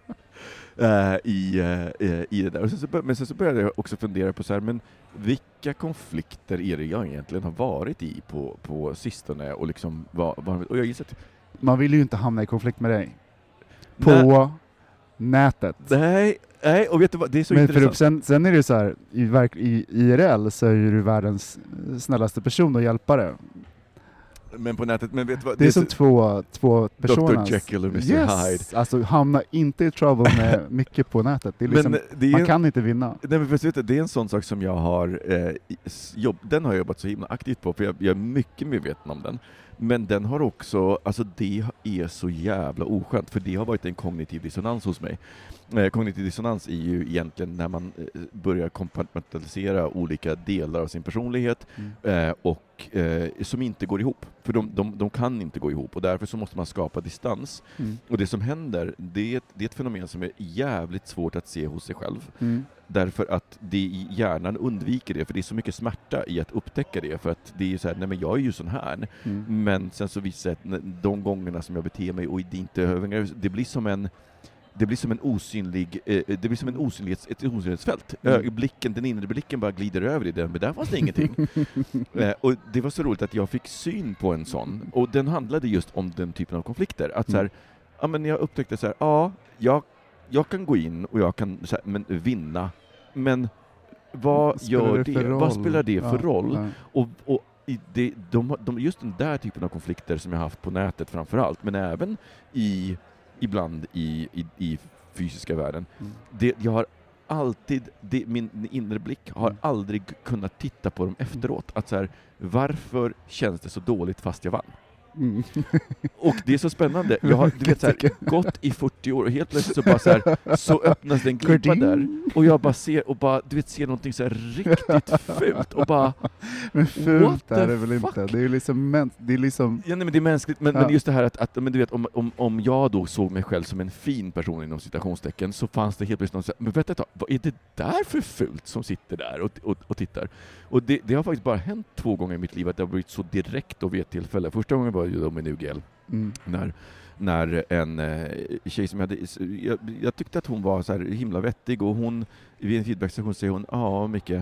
S2: eh, i, eh, eh, i det där. Och sen så, men sen så började jag också fundera på så här, men vilka konflikter är det jag egentligen har varit i på, på sistone? Och, liksom, vad, vad, och jag gissar att
S3: Man vill ju inte hamna i konflikt med dig. På
S2: Nej.
S3: nätet.
S2: Nej, nej, och vet du vad, det är så
S3: Men
S2: intressant.
S3: sen, sen är det så här, i, verk, i IRL så är du världens snällaste person och hjälpare.
S2: Men på nätet, men vet du vad?
S3: Det är som två, två personer.
S2: Jekyll och Mr.
S3: yes.
S2: Hyde.
S3: Alltså hamna inte i trouble med [LAUGHS] mycket på nätet. Det är liksom,
S2: men det är
S3: man
S2: en-
S3: kan inte vinna.
S2: Nej, men vet du, det är en sån sak som jag har eh, jobb, den har jag jobbat så himla aktivt på, för jag, jag är mycket medveten om den. Men den har också, alltså det är så jävla oskönt, för det har varit en kognitiv dissonans hos mig. Eh, kognitiv dissonans är ju egentligen när man eh, börjar kompartmentalisera olika delar av sin personlighet
S3: Mm.
S2: eh, och som inte går ihop. För de, de, de kan inte gå ihop och därför så måste man skapa distans.
S3: Mm.
S2: Och det som händer, det är, ett, det är ett fenomen som är jävligt svårt att se hos sig själv.
S3: Mm.
S2: Därför att det i hjärnan undviker det, för det är så mycket smärta i att upptäcka det, för att det är ju så här, nej men jag är ju sån här,
S3: Mm.
S2: men sen så visar det de gångerna som jag beter mig och det inte över, det blir som en det blir som en osynlig, eh, det blir som en osynlighets, ett osynlighetsfält.
S3: Mm.
S2: Blicken, den inre blicken bara glider över i den, men där fanns det ingenting. [LAUGHS] Eh, och det var så roligt att jag fick syn på en sån, och den handlade just om den typen av konflikter. Att så här, ja, men jag upptäckte så här, ja, jag, jag kan gå in och jag kan här, men, vinna, men vad
S3: Spelar
S2: gör
S3: det
S2: det? Vad spelar det för
S3: Ja,
S2: roll? Och, och det, de, de, just den där typen av konflikter som jag haft på nätet framför allt, men även i, ibland i, i, i fysiska världen,
S3: Mm.
S2: det, jag har alltid, det, min inre blick har
S3: Mm.
S2: aldrig kunnat titta på dem efteråt. Att så här, varför känns det så dåligt fast jag vann?
S3: Mm.
S2: Och det är så spännande. Jag har du vet, så här, gått i 40 år och helt plötsligt så bara så, här, så öppnas det en glipa där och jag bara ser, och bara, du vet, ser någonting så riktigt fult och bara
S3: Men fult är det väl inte? Det är liksom, men, det är liksom
S2: Ja, nej, men det är mänskligt, men,
S3: Ja.
S2: men just det här att, att men du vet, om, om, om jag då såg mig själv som en fin person inom citationstecken så fanns det helt plötsligt någon så här, men vänta ett tag, vad är det där för fult som sitter där och, och, och tittar? Och det, det har faktiskt bara hänt två gånger i mitt liv att det har blivit så direkt och vid ett tillfälle. Första gången var ju då med UGL,
S3: mm.
S2: när, när en eh, tjej som jag hade, jag, jag tyckte att hon var så himla vettig och hon, vid en feedbackstation säger hon, ja Micke,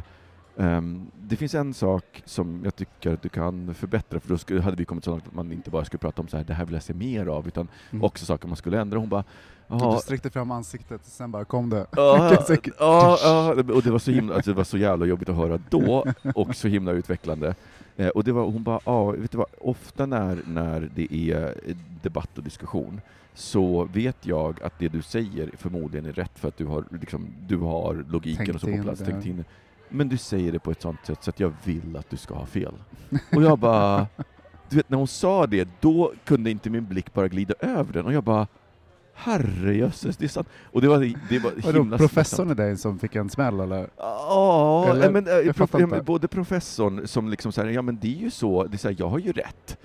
S2: ehm, det finns en sak som jag tycker att du kan förbättra, för då skulle, hade vi kommit så långt att man inte bara skulle prata om så här, det här vill jag se mer av, utan
S3: Mm.
S2: också saker man skulle ändra. Hon bara,
S3: Du
S2: ja,
S3: sträckte fram ansiktet, sen bara kom det. [LAUGHS]
S2: Ja, ja, och det var, så himla, alltså det var så jävla jobbigt att höra då, [LAUGHS] och så himla utvecklande. Eh, och det var, hon bara, ja, vet du vad, ofta när, när det är debatt och diskussion, så vet jag att det du säger förmodligen är rätt för att du har, liksom, du har logiken
S3: Tänkt
S2: och så på plats, tänkt in. Men du säger det på ett sånt sätt så att jag vill att du ska ha fel. Och jag bara, du vet när hon sa det, då kunde inte min blick bara glida över den, och jag bara, herrejösses, det är sant. Och det var, det var
S3: Vadå,
S2: himla
S3: professorn i dig som fick en smäll eller?
S2: Ja,
S3: Eller?
S2: men, eh,
S3: Jag
S2: prof, men både professorn som liksom säger ja men det är ju så, det är så här, jag har ju rätt.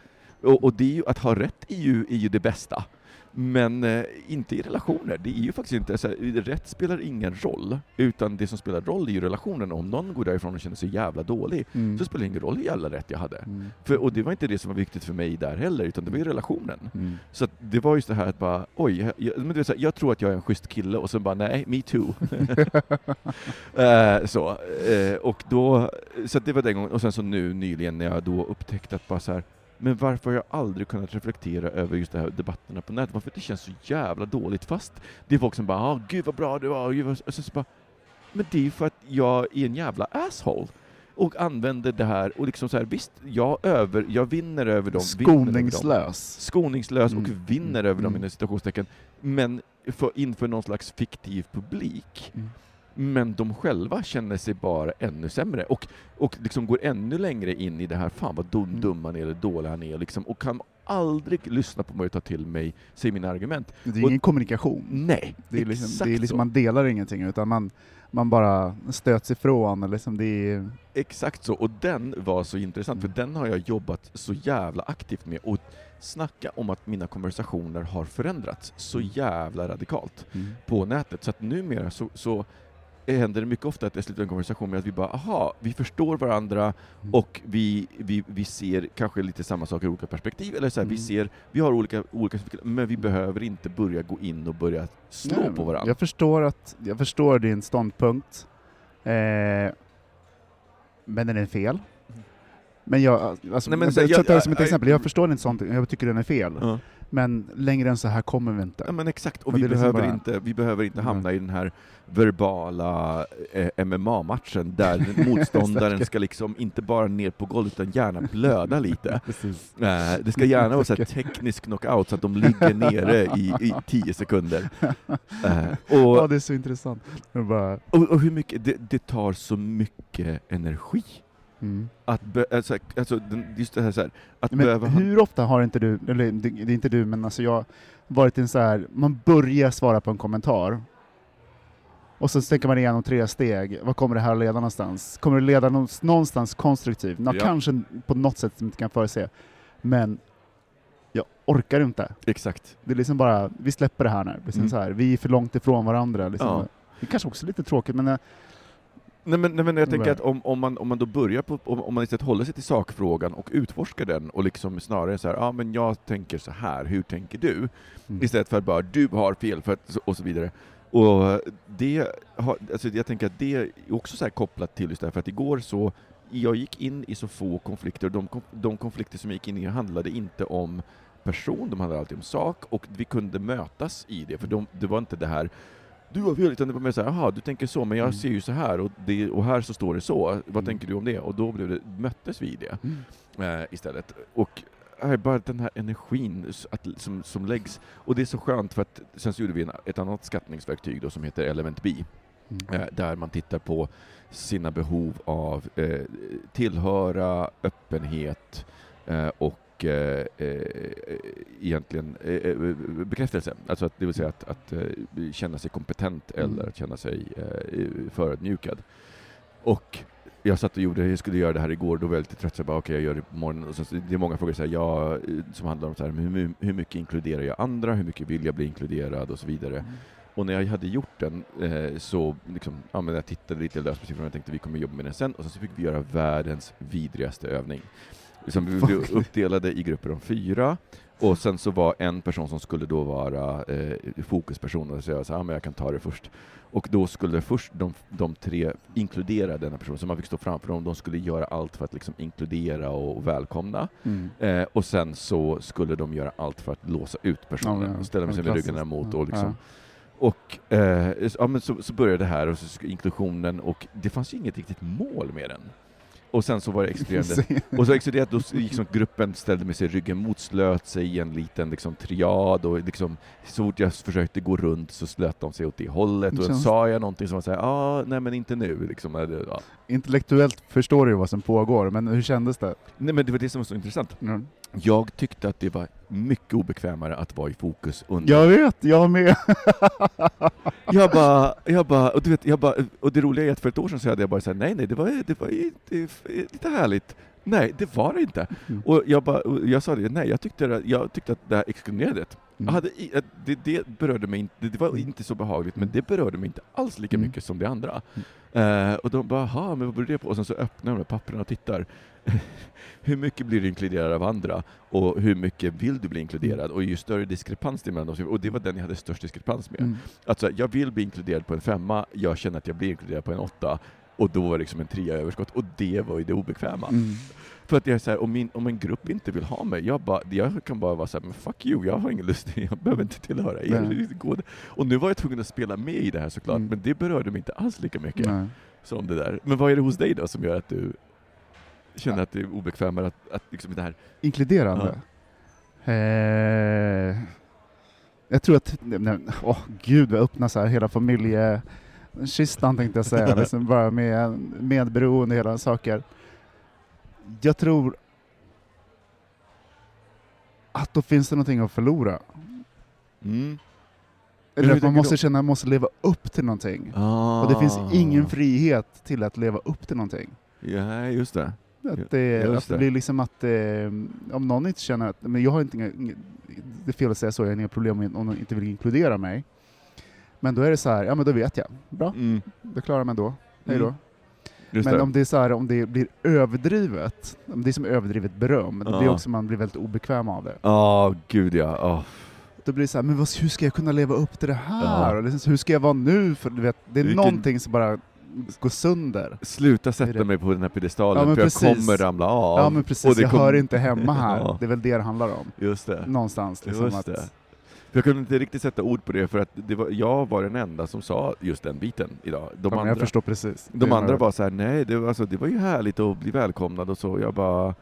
S2: Och, och det är ju, att ha rätt är ju, är ju det bästa. Men eh, inte i relationer. Det är ju faktiskt inte, så här, rätt spelar ingen roll, utan det som spelar roll är ju relationen. Om någon går därifrån och känner sig jävla dålig,
S3: Mm.
S2: så spelar det ingen roll hur jävla rätt jag hade.
S3: Mm.
S2: För, och det var inte det som var viktigt för mig där heller, utan det var ju relationen.
S3: Mm.
S2: Så det var just det här att bara, oj, jag, jag, men det är så här, jag tror att jag är en schysst kille, och sen bara, nej, me too. [LAUGHS] eh, så, eh, och då, så det var den gången, och sen så nu nyligen när jag då upptäckte att bara så här, men varför har jag aldrig kunnat reflektera över just de här debatterna på nätet? Varför det känns så jävla dåligt, fast det är folk som bara, ah, gud vad bra du var, gud. Och sen så bara, men det är ju för att jag är en jävla asshole. Och använder det här, och liksom så här, visst, jag, över, jag vinner över dem. vinner över dem
S3: Skoningslös.
S2: skoningslös och
S3: Mm.
S2: vinner
S3: Mm.
S2: över dem
S3: Mm.
S2: inom citationstecken, men för, inför någon slags fiktiv publik.
S3: Mm.
S2: Men de själva känner sig bara ännu sämre och, och liksom går ännu längre in i det här, fan vad dum,
S3: Mm.
S2: dum han är eller dålig han är, liksom, och kan aldrig lyssna på mig och ta till mig, säga mina argument.
S3: Det är
S2: Och-
S3: ingen kommunikation.
S2: Nej,
S3: Det är liksom,
S2: exakt
S3: det är liksom
S2: så.
S3: man delar ingenting, utan man, man bara stöts ifrån. eller Liksom det är,
S2: Exakt så, och den var så intressant, för
S3: Mm.
S2: den har jag jobbat så jävla aktivt med, och snacka om att mina konversationer har förändrats så jävla radikalt. på nätet. Så att numera så, så händer det mycket ofta att jag slutar en konversation med att vi bara, aha, vi förstår varandra
S3: Mm.
S2: och vi, vi, vi ser kanske lite samma saker ur olika perspektiv, eller så här, vi
S3: Mm.
S2: ser, vi har olika, olika men vi behöver inte börja gå in och börja slå
S3: Nej,
S2: på varandra.
S3: Jag förstår, att, jag förstår din ståndpunkt, eh, men den är fel. Men jag, alltså,
S2: Nej, men
S3: jag,
S2: så-
S3: jag,
S2: jag-
S3: tar det som ett
S2: jag-
S3: exempel, jag förstår din ståndpunkt, jag tycker den är fel.
S2: Ja.
S3: Men längre än så här kommer vi inte.
S2: Ja, men exakt, och
S3: Men
S2: vi
S3: liksom
S2: behöver,
S3: bara-
S2: inte, vi behöver inte hamna i den här verbala eh, MMA-matchen där [LAUGHS] motståndaren ska liksom inte bara ner på golvet utan gärna blöda lite. [LAUGHS] Eh, det ska gärna vara så teknisk knockout så att de ligger nere i, i tio sekunder. [LAUGHS] Eh, och,
S3: Ja, det är så intressant. Bara,
S2: och, och hur mycket, det, det tar så mycket energi.
S3: Mm.
S2: Att be, alltså, alltså, den- just det här, så här att
S3: Men
S2: behöva...
S3: hur ofta har inte du, eller det, det är inte du, men alltså jag varit en så här, man börjar svara på en kommentar, och så tänker man igenom tre steg, vad kommer det här leda någonstans? Kommer det leda någonstans, konstruktivt? Nå,
S2: Ja.
S3: Kanske på något sätt som inte kan förutse, men jag orkar inte.
S2: Exakt.
S3: Det är liksom bara, vi släpper det här nu. Liksom
S2: Mm.
S3: så här, vi är för långt ifrån varandra. Liksom.
S2: Ja.
S3: Det är kanske också lite tråkigt, men eh,
S2: Nej men, nej, men jag tänker
S3: Nej.
S2: att om, om, man, om man då börjar på, om, om man istället håller sig till sakfrågan och utforskar den och liksom snarare så här, ja men jag tänker så här, hur tänker du?
S3: mm.
S2: Istället för att bara du har fel för att, och så vidare. Och det har, alltså jag tänker att det är också så här kopplat till just det här, för att igår så, jag gick in i så få konflikter, de, de konflikter som jag gick in i handlade inte om person, de handlade alltid om sak, och vi kunde mötas i det, för de, det var inte det här du har fel, utan det var mer såhär, jaha, du tänker så, men jag
S3: Mm.
S2: ser ju så här och, det, och här så står det så, vad
S3: Mm.
S2: tänker du om det? Och då blev det, möttes vi i det
S3: Mm.
S2: eh, istället. Och eh, bara den här energin att, som, som läggs, och det är så skönt för att sen så gjorde vi en, ett annat skattningsverktyg då som heter Element B,
S3: Mm.
S2: eh, där man tittar på sina behov av eh, tillhöra, öppenhet eh, och och eh, eh, egentligen eh, eh, bekräftelse. Alltså att, det vill säga att, att eh, känna sig kompetent
S3: Mm.
S2: eller att känna sig eh, förödmjukad. Och jag satt och gjorde, jag skulle göra det här igår, då var jag lite trött, så jag bara okej, jag gör det på morgonen. Och så, det är många frågor så här, ja, som handlar om så här, hur, hur mycket inkluderar jag andra, hur mycket vill jag bli inkluderad och så vidare. Och när jag hade gjort den eh, så liksom, ja, men jag tittade lite löst på siffrorna och tänkte vi kommer jobba med den sen, och sen så fick vi göra världens vidrigaste övning. Liksom, vi blev uppdelade i grupper om fyra, och sen så var en person som skulle då vara eh, fokusperson, och säga så här, ja, men jag kan ta det först. Och då skulle först de, de tre inkludera denna person, så man fick stå framför dem, de skulle göra allt för att liksom inkludera och välkomna.
S3: Mm.
S2: Eh, och sen så skulle de göra allt för att låsa ut personen,
S3: Ja, ja.
S2: ställa sig
S3: Ja,
S2: med ryggen emot
S3: Ja.
S2: och liksom och eh, ja, men så, så började det här, och så inklusionen, och det fanns ju inget riktigt mål med den. Och sen så var det exkluderande. [LAUGHS] Och så exkluderat, då liksom gruppen ställde med sig ryggen mot, slöt sig i en liten liksom, triad, och liksom, så fort jag försökte gå runt så slöt de sig åt det hållet, och
S3: Känns-
S2: sa jag någonting som var såhär, ah, nej men inte nu, liksom, ja.
S3: Intellektuellt förstår du vad som pågår, men hur kändes det?
S2: Nej men det var det som var så intressant.
S3: Mm.
S2: Jag tyckte att det var mycket obekvämare att vara i fokus under
S3: Jag vet, jag med! [LAUGHS]
S2: Jag bara, jag bara, och du vet, jag bara, och det roliga är att för ett år sedan så hade jag bara såhär, nej nej, det var, det var lite härligt. Nej, det var det inte.
S3: Mm.
S2: Och jag bara, och jag sa det, nej, jag tyckte, jag tyckte att det här exkluderade. Jag
S3: Mm.
S2: hade, det, det berörde mig inte, det var inte så behagligt, men det berörde mig inte alls lika
S3: Mm.
S2: mycket som det andra. Eh, och de bara, jaha, men vad beror det på? Och sen så öppnar de papperna och tittar. [LAUGHS] hur mycket blir du inkluderad av andra? Och hur mycket vill du bli inkluderad? Och ju större diskrepans det är mellan dem, och det var den jag hade störst diskrepans med.
S3: Mm.
S2: Alltså, jag vill bli inkluderad på en femma, jag känner att jag blir inkluderad på en åtta, och då var det liksom en trea överskott, och det var ju det obekväma.
S3: Mm.
S2: För att jag är så här, om, min, om en grupp inte vill ha mig, jag, bara, jag kan bara vara såhär, men fuck you, jag har ingen lust, [LAUGHS] jag behöver inte tillhöra er.
S3: Nej. [LAUGHS]
S2: Och nu var jag tvungen att spela med i det här såklart,
S3: Mm.
S2: men det berörde mig inte alls lika mycket
S3: Nej.
S2: som det där. Men vad är det hos dig då som gör att du känner att det är obekvämare att, att liksom det här...
S3: Inkluderande? Eh, jag tror att, nej, åh gud vad öppna så här hela familjekistan tänkte jag säga, [LAUGHS] liksom bara med medberoende och hela saker. Jag tror att då finns det någonting att förlora.
S2: Mm.
S3: Eller att man måste
S2: du?
S3: känna att man måste leva upp till någonting.
S2: Ah.
S3: Och det finns ingen frihet till att leva upp till någonting.
S2: Ja, just det.
S3: Att det,
S2: Just
S3: att det blir liksom att eh, om någon inte känner att, men jag har inte, det är fel att säga så, jag har inga problem med om någon inte vill inkludera mig. Men då är det så här, ja men då vet jag. Bra,
S2: Mm.
S3: då klarar mig då. Hej då.
S2: Mm.
S3: Men
S2: det.
S3: om det är så här, om det blir överdrivet, om det är som överdrivet beröm, då blir också man blir väldigt obekväm av det.
S2: Ja, gud ja. Ah.
S3: Då blir det så här, men vad, hur ska jag kunna leva upp till det här?
S2: Ja.
S3: Och liksom, hur ska jag vara nu? För du vet, det är
S2: Vilken-
S3: någonting som bara går sönder.
S2: Sluta sätta mig på den här piedestalen,
S3: Ja,
S2: för jag
S3: precis.
S2: kommer ramla av.
S3: Ja men
S2: Och
S3: precis,
S2: det
S3: jag
S2: kom-
S3: hör inte hemma här. [LAUGHS]
S2: Ja.
S3: Det är väl det det handlar om.
S2: Just det.
S3: Någonstans. Liksom,
S2: Just
S3: att,
S2: det. För jag kunde inte riktigt sätta ord på det, för att det var, jag var den enda som sa just den biten idag. De
S3: ja,
S2: andra,
S3: jag förstår precis.
S2: de
S3: Det
S2: andra
S3: var-
S2: var så här, nej, det var, alltså, det var ju härligt att bli välkomnad och så. Jag bara,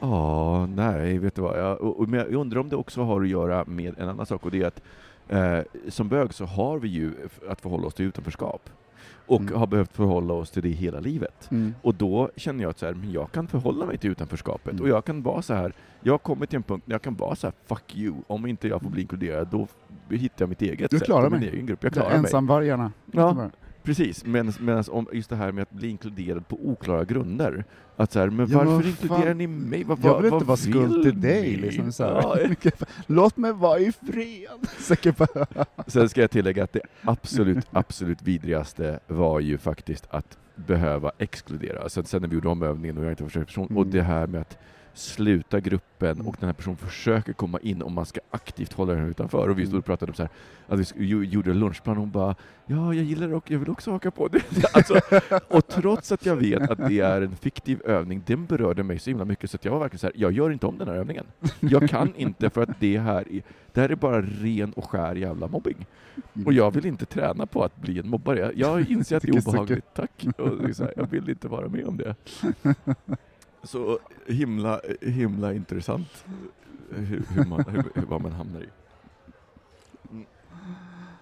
S2: ja, nej, vet du vad. Jag, och, och, men jag undrar om det också har att göra med en annan sak, och det är att eh, som bög så har vi ju att förhålla oss till utanförskap. Och
S3: Mm.
S2: har behövt förhålla oss till det hela livet.
S3: Mm.
S2: Och då känner jag att så här, men jag kan förhålla mig till utanförskapet,
S3: Mm.
S2: och jag kan vara så här. jag kommit till en punkt där jag kan vara så här, fuck you, om inte jag får bli inkluderad, då hittar jag mitt eget
S3: Du
S2: sätt, och min
S3: mig.
S2: egen grupp. Jag klarar mig.
S3: Ensamvargarna.
S2: Ja. Precis, men om just det här med att bli inkluderad på oklara grunder, att så här, men
S3: Ja, men
S2: varför
S3: vad
S2: inkluderar
S3: fan?
S2: ni mig? Vad,
S3: Jag vill inte vara skuld till dig. Liksom, så.
S2: Ja, [LAUGHS]
S3: Låt mig vara i fred. [LAUGHS]
S2: Sen ska jag tillägga att det absolut, absolut vidrigaste var ju faktiskt att behöva exkludera. Sen, sen när vi gjorde om övningen och jag inte var försökt person, och
S3: Mm.
S2: det här med att sluta gruppen
S3: Mm.
S2: och den här personen försöker komma in och man ska aktivt hålla den utanför. Och vi stod
S3: Mm.
S2: och pratade om så här, att vi gjorde en lunchplan och hon bara ”Ja, jag gillar det och jag vill också haka på det”. [LAUGHS] Alltså, och trots att jag vet att det är en fiktiv övning, den berörde mig så himla mycket så att jag var verkligen så här, jag gör inte om den här övningen. Jag kan inte för att det här är, det här är bara ren och skär jävla mobbing. Och jag vill inte träna på att bli en mobbare. Jag- Jag inser att det är obehagligt, tack. Och så här, jag vill inte vara med om det. Så himla, himla intressant hur, hur man, hur, vad man hamnar i. Mm.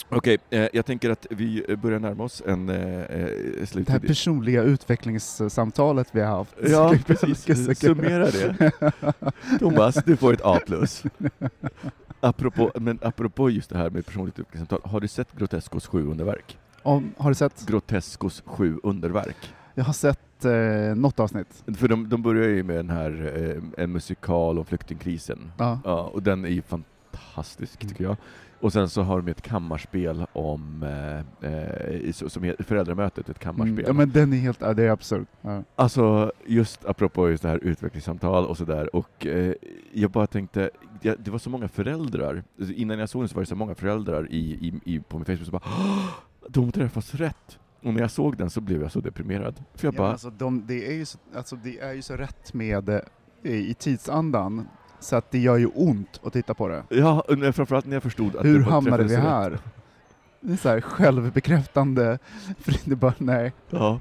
S2: Okej, eh, jag tänker att vi börjar närma oss en eh, eh, slut.
S3: Det här personliga utvecklingssamtalet vi har haft.
S2: Ja, precis. Summera det. [LAUGHS] Thomas, du får ett A+. Apropå, men apropå just det här med personligt utvecklingssamtal, har du sett Grotescos sju underverk?
S3: Om, har du sett?
S2: Grotescos sju underverk.
S3: Jag har sett eh, något avsnitt.
S2: För de, de börjar ju med den här, eh, en musikal om flyktingkrisen.
S3: Ja.
S2: Ja, och den är ju fantastisk tycker jag. Och sen så har de ett kammarspel om, eh, eh, som heter Föräldramötet, ett kammarspel.
S3: Mm, ja men den är helt, ja, det är absurt. Ja.
S2: Alltså, just apropå just det här utvecklingssamtal och sådär, och eh, jag bara tänkte, det, det var så många föräldrar, Alltså, innan jag såg den så var det så många föräldrar i, i, i, på min Facebook som bara "Åh, de träffas rätt! Och när jag såg den så blev jag så deprimerad. För jag
S3: Ja,
S2: bara,
S3: alltså, de, det, är ju så, alltså, det är ju så rätt med eh, i tidsandan, så att det gör ju ont att titta på det.
S2: ja, framförallt när jag förstod att
S3: Hur
S2: det
S3: hamnade vi här?
S2: rätt.
S3: Det är så här självbekräftande, [LAUGHS] för det bara nej.
S2: Ja.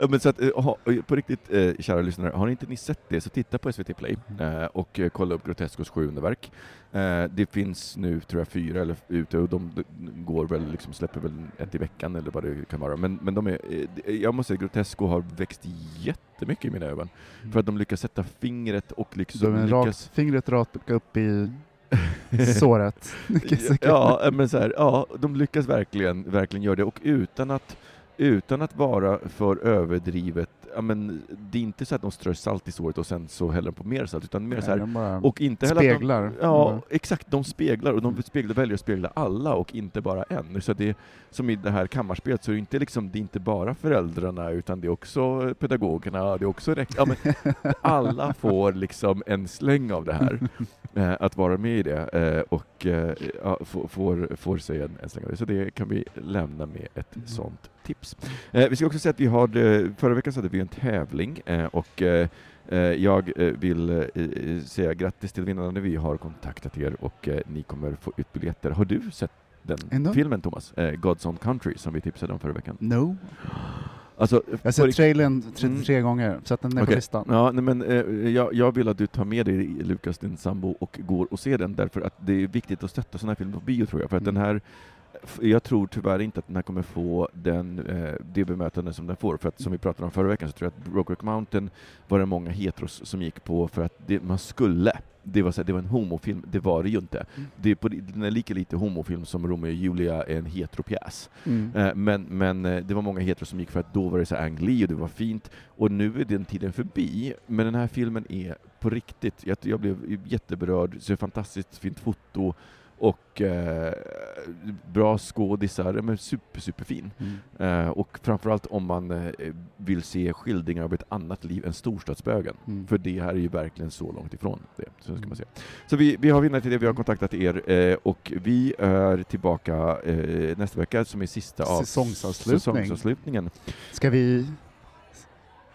S2: Ja, Men så att, eh, ha, på riktigt, eh, kära lyssnare, har inte ni sett det så titta på SVT Play eh, och eh, kolla upp Grotescos sju underverk. Eh, det finns nu, tror jag, fyra eller ute och de, de går väl, liksom, släpper väl ett i veckan eller vad det kan vara. Men, men de är, eh, jag måste säga, Grotesco har växt jättemycket i mina ögon. För att de lyckas sätta fingret och liksom
S3: De
S2: lyckas...
S3: rakt, fingret rakt upp i [LAUGHS] såret. [LAUGHS]
S2: ja, men så här, ja, de lyckas verkligen, verkligen göra det och utan att, utan att vara för överdrivet, ja, men det är inte så att de strör salt i såret och sen så häller de på mer salt, utan mer så här, och inte heller att de,
S3: speglar.
S2: Ja, exakt. De speglar, och de speglar, väljer att spegla alla och inte bara en. Så det, som i det här kammarspelet, så är det inte, liksom, det är inte bara föräldrarna, utan det är också pedagogerna, det är också ja, men [LAUGHS] Alla får liksom en släng av det här, [LAUGHS] eh, att vara med i det, eh, och eh, ja, får, får, sig en, en släng av det. Så det kan vi lämna med ett
S3: Mm.
S2: sånt tips. Eh, vi ska också säga att vi har, förra veckan så hade vi en tävling, eh, och eh, Eh, Jag vill säga grattis till vinnarna. Vi har kontaktat er och ni kommer få ut biljetter. Har du sett den
S3: Ändå?
S2: filmen, Thomas? God's Own Country, som vi tipsade om förra veckan.
S3: No.
S2: Alltså,
S3: Jag har
S2: på
S3: sett trailern 33 gånger, så att den är på
S2: Okej.
S3: listan.
S2: Ja, nej, men, eh, jag, jag vill att du tar med dig Lukas, din sambo, och går och ser den, därför att det är viktigt att stötta sådana här filmer på bio, tror jag. För att
S3: Mm.
S2: den här jag tror tyvärr inte att den här kommer få den, eh, det bemötande som den får, för att som vi pratade om förra veckan så tror jag att Brokeback Mountain var det många heteros som gick på för att det, man skulle. Det var, så här, det var en homofilm, det var det ju inte.
S3: Mm.
S2: Det är på, den är lika lite homofilm som Romeo och Julia är en heteropjäs.
S3: Mm.
S2: Eh, Men, men eh, det var många heteros som gick för att då var det så här Ang Lee och det var fint, och nu är den tiden förbi. Men den här filmen är på riktigt, jag, jag blev jätteberörd, så fantastiskt fint foto, och eh, bra skådisar, men super, superfin.
S3: Mm.
S2: Eh, och framförallt om man eh, vill se skildringar av ett annat liv än storstadsbögen.
S3: Mm.
S2: För det här är ju verkligen så långt ifrån det. Så, ska man se. så vi, vi har vinnare till det, vi har kontaktat er eh, och vi är tillbaka eh, nästa vecka som är sista av
S3: Säsongsavslutning.
S2: säsongsavslutningen.
S3: Ska vi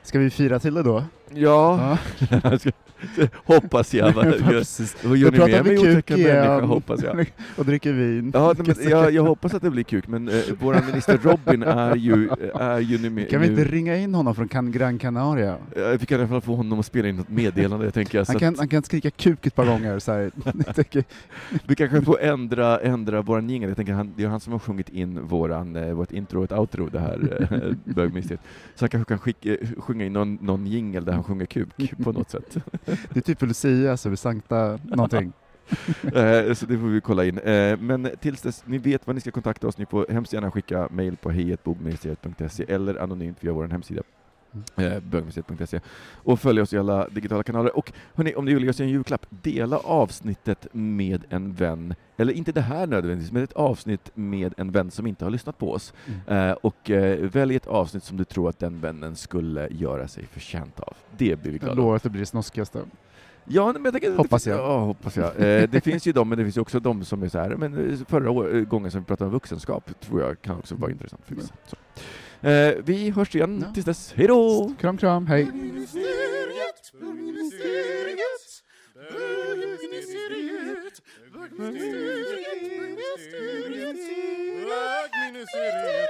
S3: Ska vi fira till det då?
S2: Ja, [LAUGHS] hoppas jag. [LAUGHS] Vad gör, ni med mig otäcka människa, hoppas jag. [LAUGHS]
S3: och dricker vin.
S2: Ja, men jag, jag hoppas att det blir kuk, men eh, vår minister Robin är ju, är ju nu med.
S3: Kan vi inte ringa in honom från Can Gran Canaria?
S2: Eh, Vi kan i alla fall få honom att spela in något meddelande, tänker jag.
S3: Han kan,
S2: att
S3: han kan skrika kuk ett par gånger så här.
S2: Vi kanske får ändra, ändra våran jingel. Jag tänker han, det är han som har sjungit in våran, eh, vårt intro och ett outro, det här eh, bögministeriet. Så han kanske kan skicka, sjunga in någon, någon jingel där han sjunger kuk [LAUGHS] på något sätt. [LAUGHS]
S3: det är typ Lucia, så vi sankta någonting. [LAUGHS]
S2: Eh, så det får vi kolla in. Eh, men tills dess, ni vet vad ni ska kontakta oss. Ni får hemskt gärna skicka mejl på hejatbogministeriet.se eller anonymt via vår hemsida. Eh, bögmuseet.se och följ oss i alla digitala kanaler. Och hörni, om ni vill ge oss en julklapp, dela avsnittet med en vän, eller inte det här nödvändigtvis, men ett avsnitt med en vän som inte har lyssnat på oss.
S3: Mm.
S2: Eh, och eh, välj ett avsnitt som du tror att den vännen skulle göra sig förtjänt av. Det blir vi
S3: Jag
S2: glada av.
S3: lovar att det blir det snoskigaste.
S2: Ja, men jag tänker,
S3: Hoppas
S2: det,
S3: jag.
S2: Ja, hoppas jag. Eh, det finns ju de, men det finns ju också de som är så här, men eh, förra gången som vi pratade om vuxenskap tror jag kan också vara intressant för vissa. Eh, vi hörs igen
S3: Ja.
S2: tills dess. Hej då!
S3: Kram, kram, hej!
S4: Bögministeriet, bögministeriet, bögministeriet, bögministeriet, bögministeriet, bögministeriet.